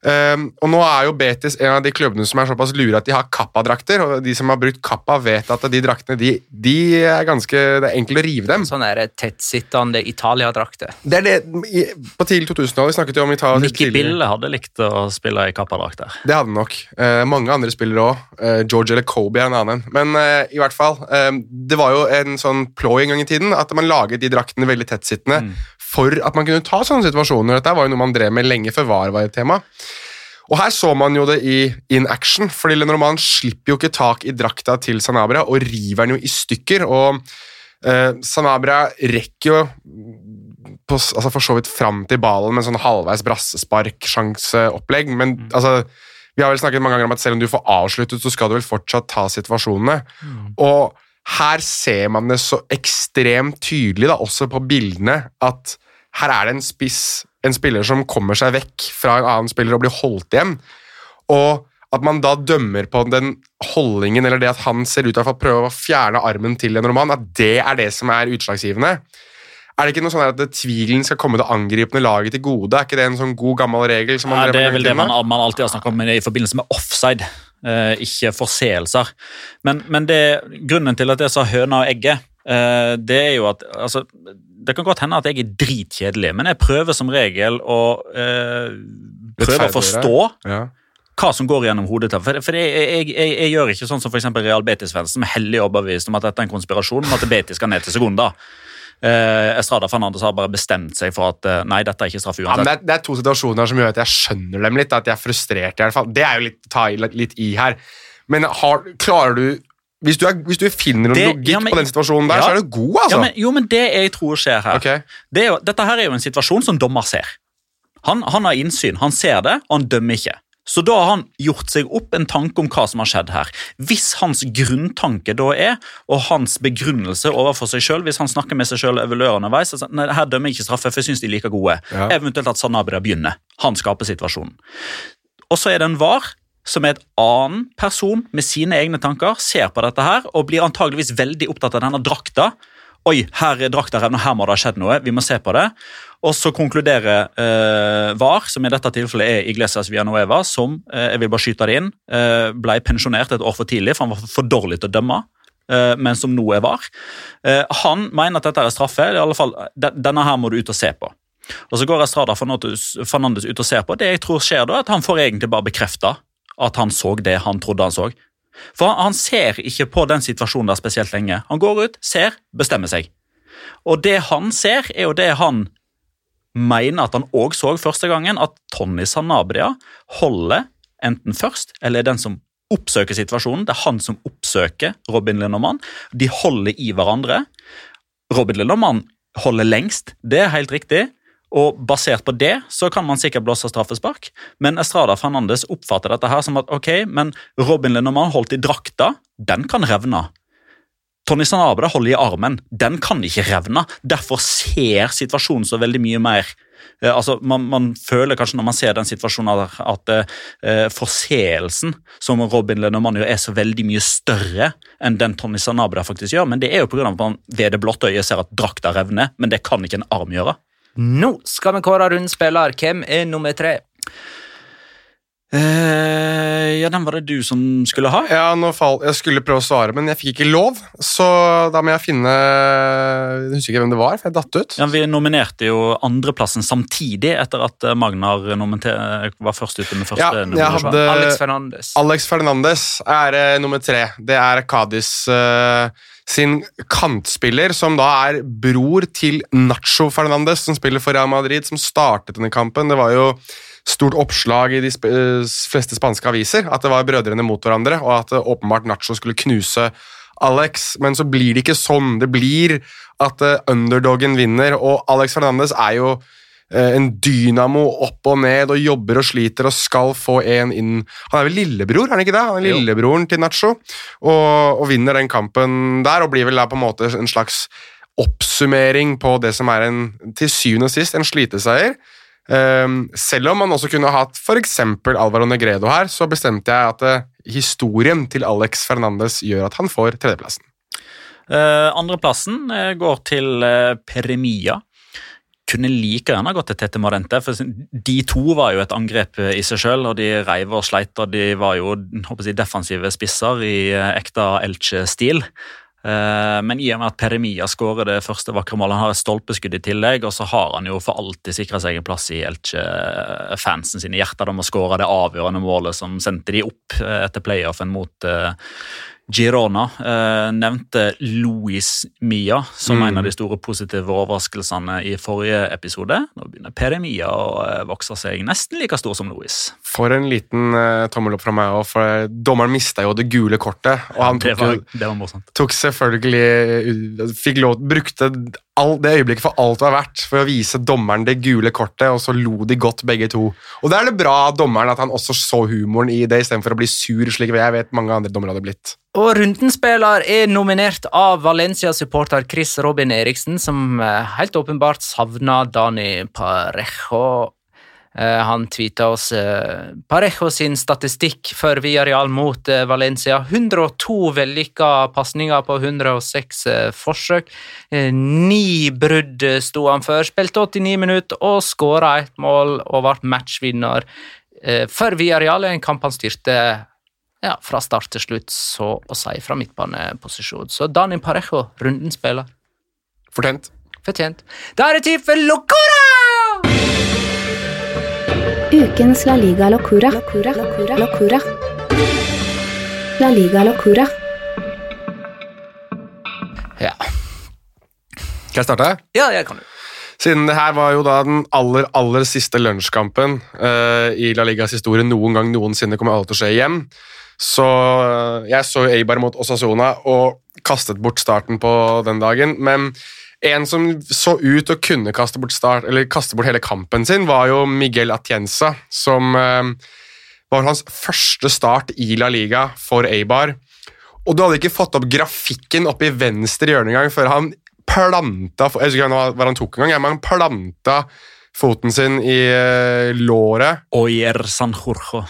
Um, og nå er jo Betis en av de klubbene som er såpass lure at de har Kappa-drakter, og de som har brukt Kappa, vet at de draktene de, de er ganske, det er enkelt å rive dem. Sånn er det tettsittende Italia-drakter. Det er det, i, På tidlig 2000-tallet vi snakket jo om Italia Nikki. Bille hadde likt å spille i kappadrakt der. Det hadde han nok. Uh, mange andre spillere òg. Uh, George eller Kobe er en annen. Men uh, i hvert fall, eh, det var jo en sånn ploy en gang i tiden at man laget de draktene veldig tettsittende Mm. For at man kunne ta sånne situasjoner. Dette var jo noe man drev med lenge før VAR var et tema. Og her så man jo det i in action, fordi Lenormand slipper jo ikke tak i drakta til Sanabria og river den jo i stykker. og eh, Sanabria rekker jo på, altså for så vidt fram til ballen med en sånn halvveis brassespark-sjanseopplegg, men altså vi har vel snakket mange ganger om at selv om du får avsluttet, så skal du vel fortsatt ta situasjonene. Og her ser man det så ekstremt tydelig, da, også på bildene, at her er det en spiss, en spiller som kommer seg vekk fra en annen spiller og blir holdt igjen. Og at man da dømmer på den holdningen, eller det at han ser ut til å prøve å fjerne armen til en roman, at det er det som er utslagsgivende. Er det ikke noe sånn at tvilen skal komme det angripende laget til gode? Er ikke det en sånn god, gammel regel? som man Ja, det er vel det man, man alltid har snakket om i forbindelse med offside, ikke forseelser. Men, men det, grunnen til at jeg sa høna og egget, eh, det er jo at altså, Det kan godt hende at jeg er dritkjedelig, men jeg prøver som regel å eh, prøve å forstå Ja. hva som går gjennom hodet til For, for jeg, jeg, jeg, jeg gjør ikke sånn som eksempel Real Betis-fans, som er hellig overbevist om at dette er en konspirasjon, om at Betis skal ned til sekunder. Eh, Estrada Fernandes har bare bestemt seg for at eh, nei, dette er ikke straff Ja, men uansett. det, er, det er to situasjoner som gjør at jeg skjønner dem litt. At jeg er frustrert. i hvert fall. Det er jo litt ta i, litt i her. Men har, klarer du hvis du, er, hvis du finner noen Det- logikk ja, men- på den situasjonen der, Ja. så er du god, altså. Ja, men, jo, men det jeg tror skjer her okay. det er jo, Dette her er jo en situasjon som dommer ser. Han, han har innsyn, han ser det, og han dømmer ikke. Så da har han gjort seg opp en tanke om hva som har skjedd her. Hvis hans grunntanke da er, og hans begrunnelse overfor seg sjøl, hvis han snakker med seg sjøl evaluerer underveis altså, nei, Her dømmer jeg ikke straffe, for jeg syns de er like gode. Ja. Eventuelt at Sanabria begynner. Han skaper situasjonen. Og så er det en VAR som er et annen person med sine egne tanker, ser på dette her og blir antageligvis veldig opptatt av denne drakta. Oi, her er drakta revna, her må det ha skjedd noe. Vi må se på det. Og så konkluderer eh, VAR, som i dette tilfellet er Iglesias Villanueva, som eh, jeg vil bare skyte det inn, eh, ble pensjonert et år for tidlig, for han var for dårlig til å dømme. eh, Men som nå er VAR. Eh, Han mener at dette er straffe. i alle fall, de- Denne her må du ut og se på. Og Så går Estrada Fernandes ut og ser på. Det jeg tror skjer da, at han får egentlig bare bekrefta at han så det han trodde han så. For han, ser ikke på den situasjonen der spesielt lenge. Han går ut, ser, bestemmer seg. Og det han ser, er jo det han mener at han òg så første gangen, at Tony Sanabria holder enten først, eller er den som oppsøker situasjonen. Det er han som oppsøker Robin Lindermann. De holder i hverandre. Robin Lindermann holder lengst, det er helt riktig. Og basert på det så kan man sikkert blåse straffespark, men Estrada Fernandes oppfatter dette her som at ok, men Robin Lenormand holdt i drakta, den kan revne. Tony Sanabra holder i armen, den kan ikke revne. Derfor ser situasjonen så veldig mye mer eh, altså man, man føler kanskje når man ser den situasjonen at, eh, forseelsen som Robin Lenormand gjør, er så veldig mye større enn den Tony Sanabra faktisk gjør. Men det er jo pga. at man ved det blotte øyet ser at drakta revner, men det kan ikke en arm gjøre. Nå skal vi kåre rundspiller. Hvem er nummer tre? Eh, ja, den var det du som skulle ha. Ja, nå fall, Jeg skulle prøve å svare, men jeg fikk ikke lov, så da må jeg finne Jeg husker ikke hvem det var, for jeg datt ut. Ja, Vi nominerte jo andreplassen samtidig etter at eh, Magnar var først ute med første Ja, nominasjon. hadde Alex Fernandes. Alex Fernandes er eh, nummer tre. Det er Kadis eh, sin kantspiller, som da er bror til Nacho Fernandes, som spiller for Real Madrid, som startet denne kampen. Det var jo stort oppslag i de sp eh, fleste spanske aviser at det var brødrene mot hverandre, og at eh, åpenbart Nacho skulle knuse Alex, men så blir det ikke sånn. Det blir at eh, underdogen vinner, og Alex Fernandes er jo en dynamo opp og ned og jobber og sliter og skal få en inn Han er vel lillebror, er han ikke det? Han er Jo. lillebroren til Nacho, og, og vinner den kampen der, og blir vel da på en måte en slags oppsummering på det som er en til syvende og sist en sliteseier. Um, selv om man også kunne hatt f.eks. Alvaro Negredo her, så bestemte jeg at eh, historien til Alex Fernandes gjør at han får tredjeplassen. Eh, andreplassen eh, går til Peremia. Kunne like gjerne gått til Tete Marente, for de to var jo et angrep i seg sjøl. Og de reiv og sleit, og de var jo jeg, defensive spisser i ekte Elche-stil. Eh, Men i og med at Peremia skårer det første vakre målet, han har et stolpeskudd i tillegg, og så har han jo for alltid sikra seg en plass i Elche-fansen sine hjerter om å skåre det avgjørende målet som sendte de opp eh, etter playoffen mot eh, Girona nevnte Louis Mia som Mm. en av de store positive overraskelsene i forrige episode. Nå begynner Pere Mia å vokse seg nesten like stor som Louis. For en liten uh, tommel opp fra meg òg, for dommeren mista jo det gule kortet. Og han det, tok, var, det var tok selvfølgelig uh, Fikk lov Brukte all, det øyeblikket for alt det var verdt for å vise dommeren det gule kortet, og så lo de godt begge to. Og da er det bra dommeren at han også så humoren i det, istedenfor å bli sur, slik jeg vet mange andre dommere hadde blitt. Og rundenspiller er nominert av Valencia-supporter Chris Robin Eriksen, som eh, helt åpenbart savna Dani Parejo. Eh, Han tweeta oss eh, Parejo sin statistikk for Villarreal mot eh, Valencia. 102 vellykka pasninger på 106 eh, forsøk. Ni brudd sto han for, spilte 89 minutter og skåra ett mål og ble matchvinner for Villarreal. En kamp han styrte ja, fra start til slutt, så å si, fra midtbaneposisjon. Så Danin Parejo, runden spiller. Fortjent. Fortjent. Da er det tid for Locora! Ukens La Liga Locura. Locura. Locura. Locura. La Liga Locura. Ja. Skal jeg starte? ja, jeg kan jo. Siden det her var jo da den aller, aller siste lunsjkampen uh, i La Ligas historie noen gang noensinne kommer alle til å skje igjen. Så uh, jeg så jo Eibar mot Osasona og kastet bort starten på den dagen, men en som så ut å kunne kaste bort, start, eller kaste bort hele kampen sin, var jo Miguel Atienza, som eh, var hans første start i La Liga for Eibar. Og du hadde ikke fått opp grafikken oppe i venstre hjørne engang før han planta Jeg husker ikke hva hva han tok engang, men han planta foten sin i eh, låret. Oyer San Jorjo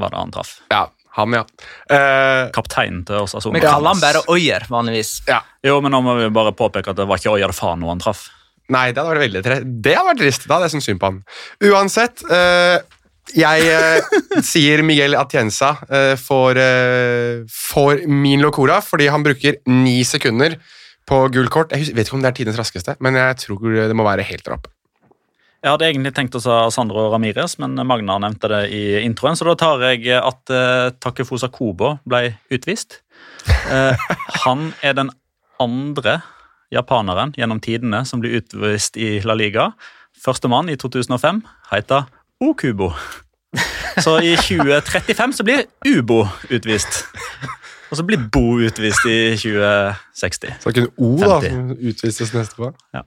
var det han traff. Ja, han, ja. Eh, Kapteinen til oss. Altså, Vi kaller han bare Øyer, vanligvis. ja. Jo, men nå må vi bare påpeke at det var ikke Oyer Fano han traff. Nei, det hadde vært veldig tre Det hadde vært trist. Da hadde jeg syntes synd på han. Uansett, eh, jeg eh, sier Miguel Atienza eh, får, eh, får min locora fordi han bruker ni sekunder på gult kort. Jeg vet ikke om det er tidens raskeste, men jeg tror det må være helt der oppe. Jeg hadde egentlig tenkt å sa Sandro Ramires, men Magnar nevnte det i introen, så da tar jeg at uh, Takefusa Kobo ble utvist. Uh, han er den andre japaneren gjennom tidene som blir utvist i La Liga. Førstemann i 2005 heter Okubo. Så i 2035 så blir Ubo utvist. Og så blir Bo utvist i 2060. Så det er en O da, som utvises neste år. Eh,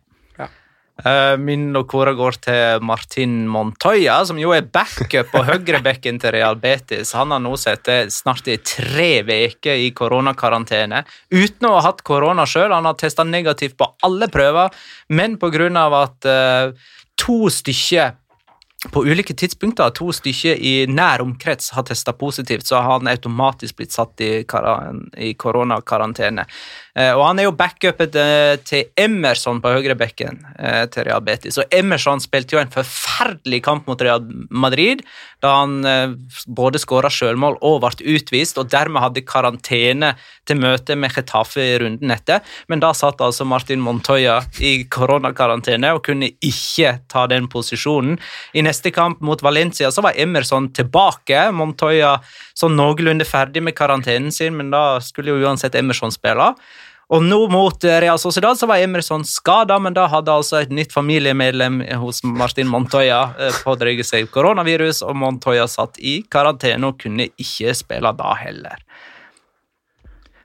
min og Locora går til Martin Montoya, som jo er backup på høyrebekken til Real Betis. Han har nå sittet snart i tre uker i koronakarantene uten å ha hatt korona sjøl. Han har testa negativt på alle prøver, men pga. at eh, to stykker på ulike tidspunkter to stykker i nær omkrets har testa positivt, så har han automatisk blitt satt i, i koronakarantene. Eh, og han er jo backupet eh, til Emerson på høyrebekken eh, til Real Betis. Og Emerson spilte jo en forferdelig kamp mot Real Madrid, da han både skåra selvmål og ble utvist, og dermed hadde karantene til møte med Getafe i runden etter. Men da satt altså Martin Montoya i koronakarantene og kunne ikke ta den posisjonen. I neste kamp mot Valencia så var Emerson tilbake. Montoya sånn noenlunde ferdig med karantenen sin, men da skulle jo uansett Emerson spille. Og nå mot eh, Real Sociedad så var Emerson skada, men da hadde altså et nytt familiemedlem hos Martin Montoya eh, pådratt seg koronavirus, og Montoya satt i karantene og kunne ikke spille da heller.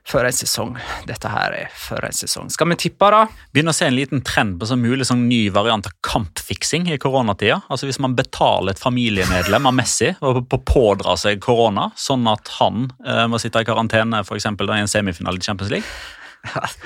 For en sesong. Dette her er for en sesong. Skal vi tippe, da? Begynner å se en liten trend på sånn mulig sånn ny variant av kampfiksing i koronatida. Altså Hvis man betaler et familiemedlem av Messi og på pådra seg korona, sånn at han eh, må sitte i karantene for eksempel, da, i en semifinale i Champions League.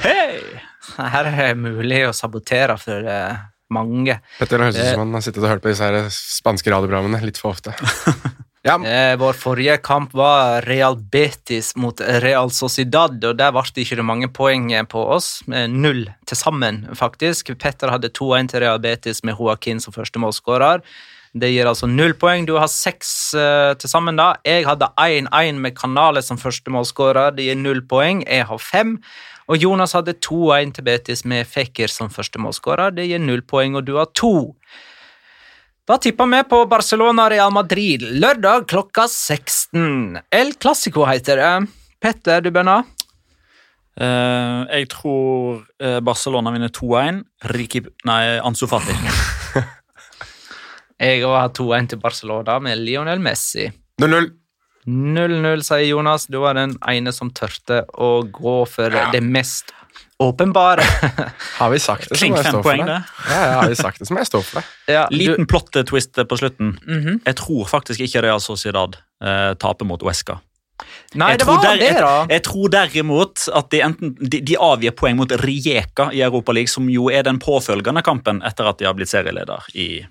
Hei! Her er det mulig å sabotere for eh, mange. Petter, det høres ut som han har sittet og hørt på disse her spanske radioprogrammene litt for ofte. Ja, Eh, vår forrige kamp var Real Betis mot Real Sociedad, og der ble det ikke mange poeng på oss. Null til sammen, faktisk. Petter hadde 2-1 til Real Betis med Joaquin som første målskårer. Det gir altså null poeng. Du har seks uh, til sammen, da. Jeg hadde 1-1 med Kanale som første målskårer. Det gir null poeng. Jeg har fem. Og Jonas hadde 2-1 til Betis med Fekir som første målskårer. Det gir null poeng, og du har to. Da tipper vi på Barcelona-Real Madrid lørdag klokka 16. El Clásico heter det. Petter, du bønner? Uh, jeg tror eh, Barcelona vinner 2-1. Riki Nei, Ansu Fati. Jeg òg har 2-1 til Barcelona med Lionel Messi. 0-0. 0-0, sier Jonas. Du var den ene som tørte å gå for Ja. det mest åpenbare. Har vi sagt det, så må jeg står stå for det. det. Ja, ja, har vi sagt det, så må jeg stå for det. ja, Liten plot-twist på slutten. Mhm. Jeg tror faktisk ikke Real Sociedad eh, taper mot Uesca. Nei, Jeg det var der- det, da. Jeg tror derimot at de, enten, de, de avgir poeng mot Rijeka i Europaligaen, som jo er den påfølgende kampen etter at de har blitt serieleder. i...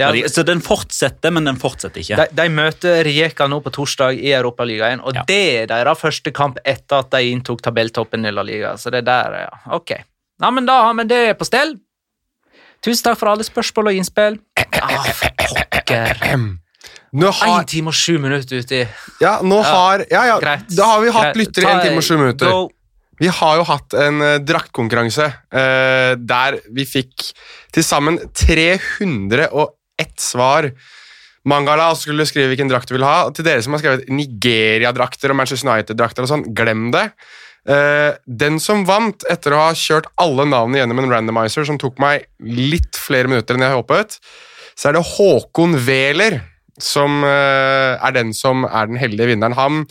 Ja, de, så den fortsetter, men den fortsetter ikke. de, de møter Rijeka nå på torsdag i Europaligaen, og Ja. det er deres første kamp etter at de inntok tabelltoppen i La Liga. Så det der, ja. Ok. Ja, men da har vi det på stell. Tusen takk for alle spørsmål og innspill. Ah, pokker. Nå har, time og sju minutter uti. ja, nå Ja, har, ja, ja, Greit. da har vi hatt lyttere i en time og sju minutter. Go. Vi har jo hatt en uh, draktkonkurranse uh, der vi fikk til sammen 301 svar. Mangala skulle skrive hvilken drakt du vil ha. Til dere som har skrevet Nigeria-drakter og Manchester United-drakter og sånn, glem det. Eh, den som vant, etter å ha kjørt alle navnene gjennom en randomizer, som tok meg litt flere minutter enn jeg håpet, så er det Håkon Wæler som eh, er den som er den heldige vinneren. Han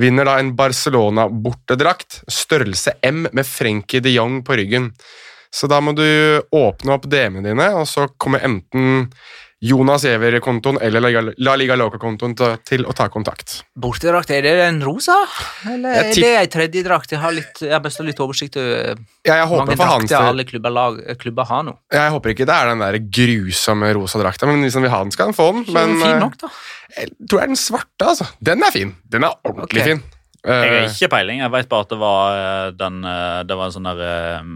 vinner da en Barcelona-bortedrakt, størrelse M med Frenkie de Jong på ryggen. Så da må du åpne opp DM-ene dine, og så kommer enten Jonas Giæver-kontoen eller La Liga- Loca-kontoen til, til å ta kontakt. Bortedrakt, er det en rosa? Eller er det ei tredje drakt? Jeg har, litt, jeg har best litt oversikt over Ja, jeg mange håper hans drakter alle klubber, lag, klubber har nå. Jeg håper ikke det er den der grusomme rosa drakta, men hvis han vil ha den, skal han få den. Men fin eh, nok, da. jeg tror det er den svarte, altså. Den er fin. Den er ordentlig okay. fin. Jeg har Eh, ikke peiling. Jeg vet bare at det var eh, den eh, Det var en sånn der eh,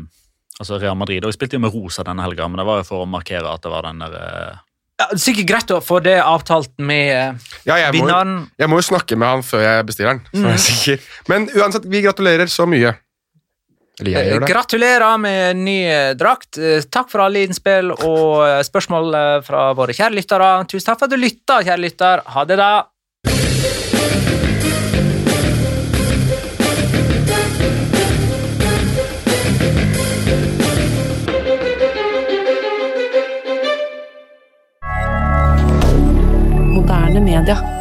Altså Real Madrid og spilte jo med rosa denne helga, men det var jo for å markere at det var den der eh, Ja, sikkert greit å få det avtalt med eh, ja, jeg, må, vinneren. jeg må jo snakke med han før jeg bestiller den. Er jeg Mm. sikker. Men uansett, vi gratulerer så mye. Eller jeg gjør det. Gratulerer med ny eh, drakt. Takk for alle innspill og spørsmål fra våre kjære lyttere. Tusen takk for at du lytta, kjære lytter. Ha det, da. Moderne media.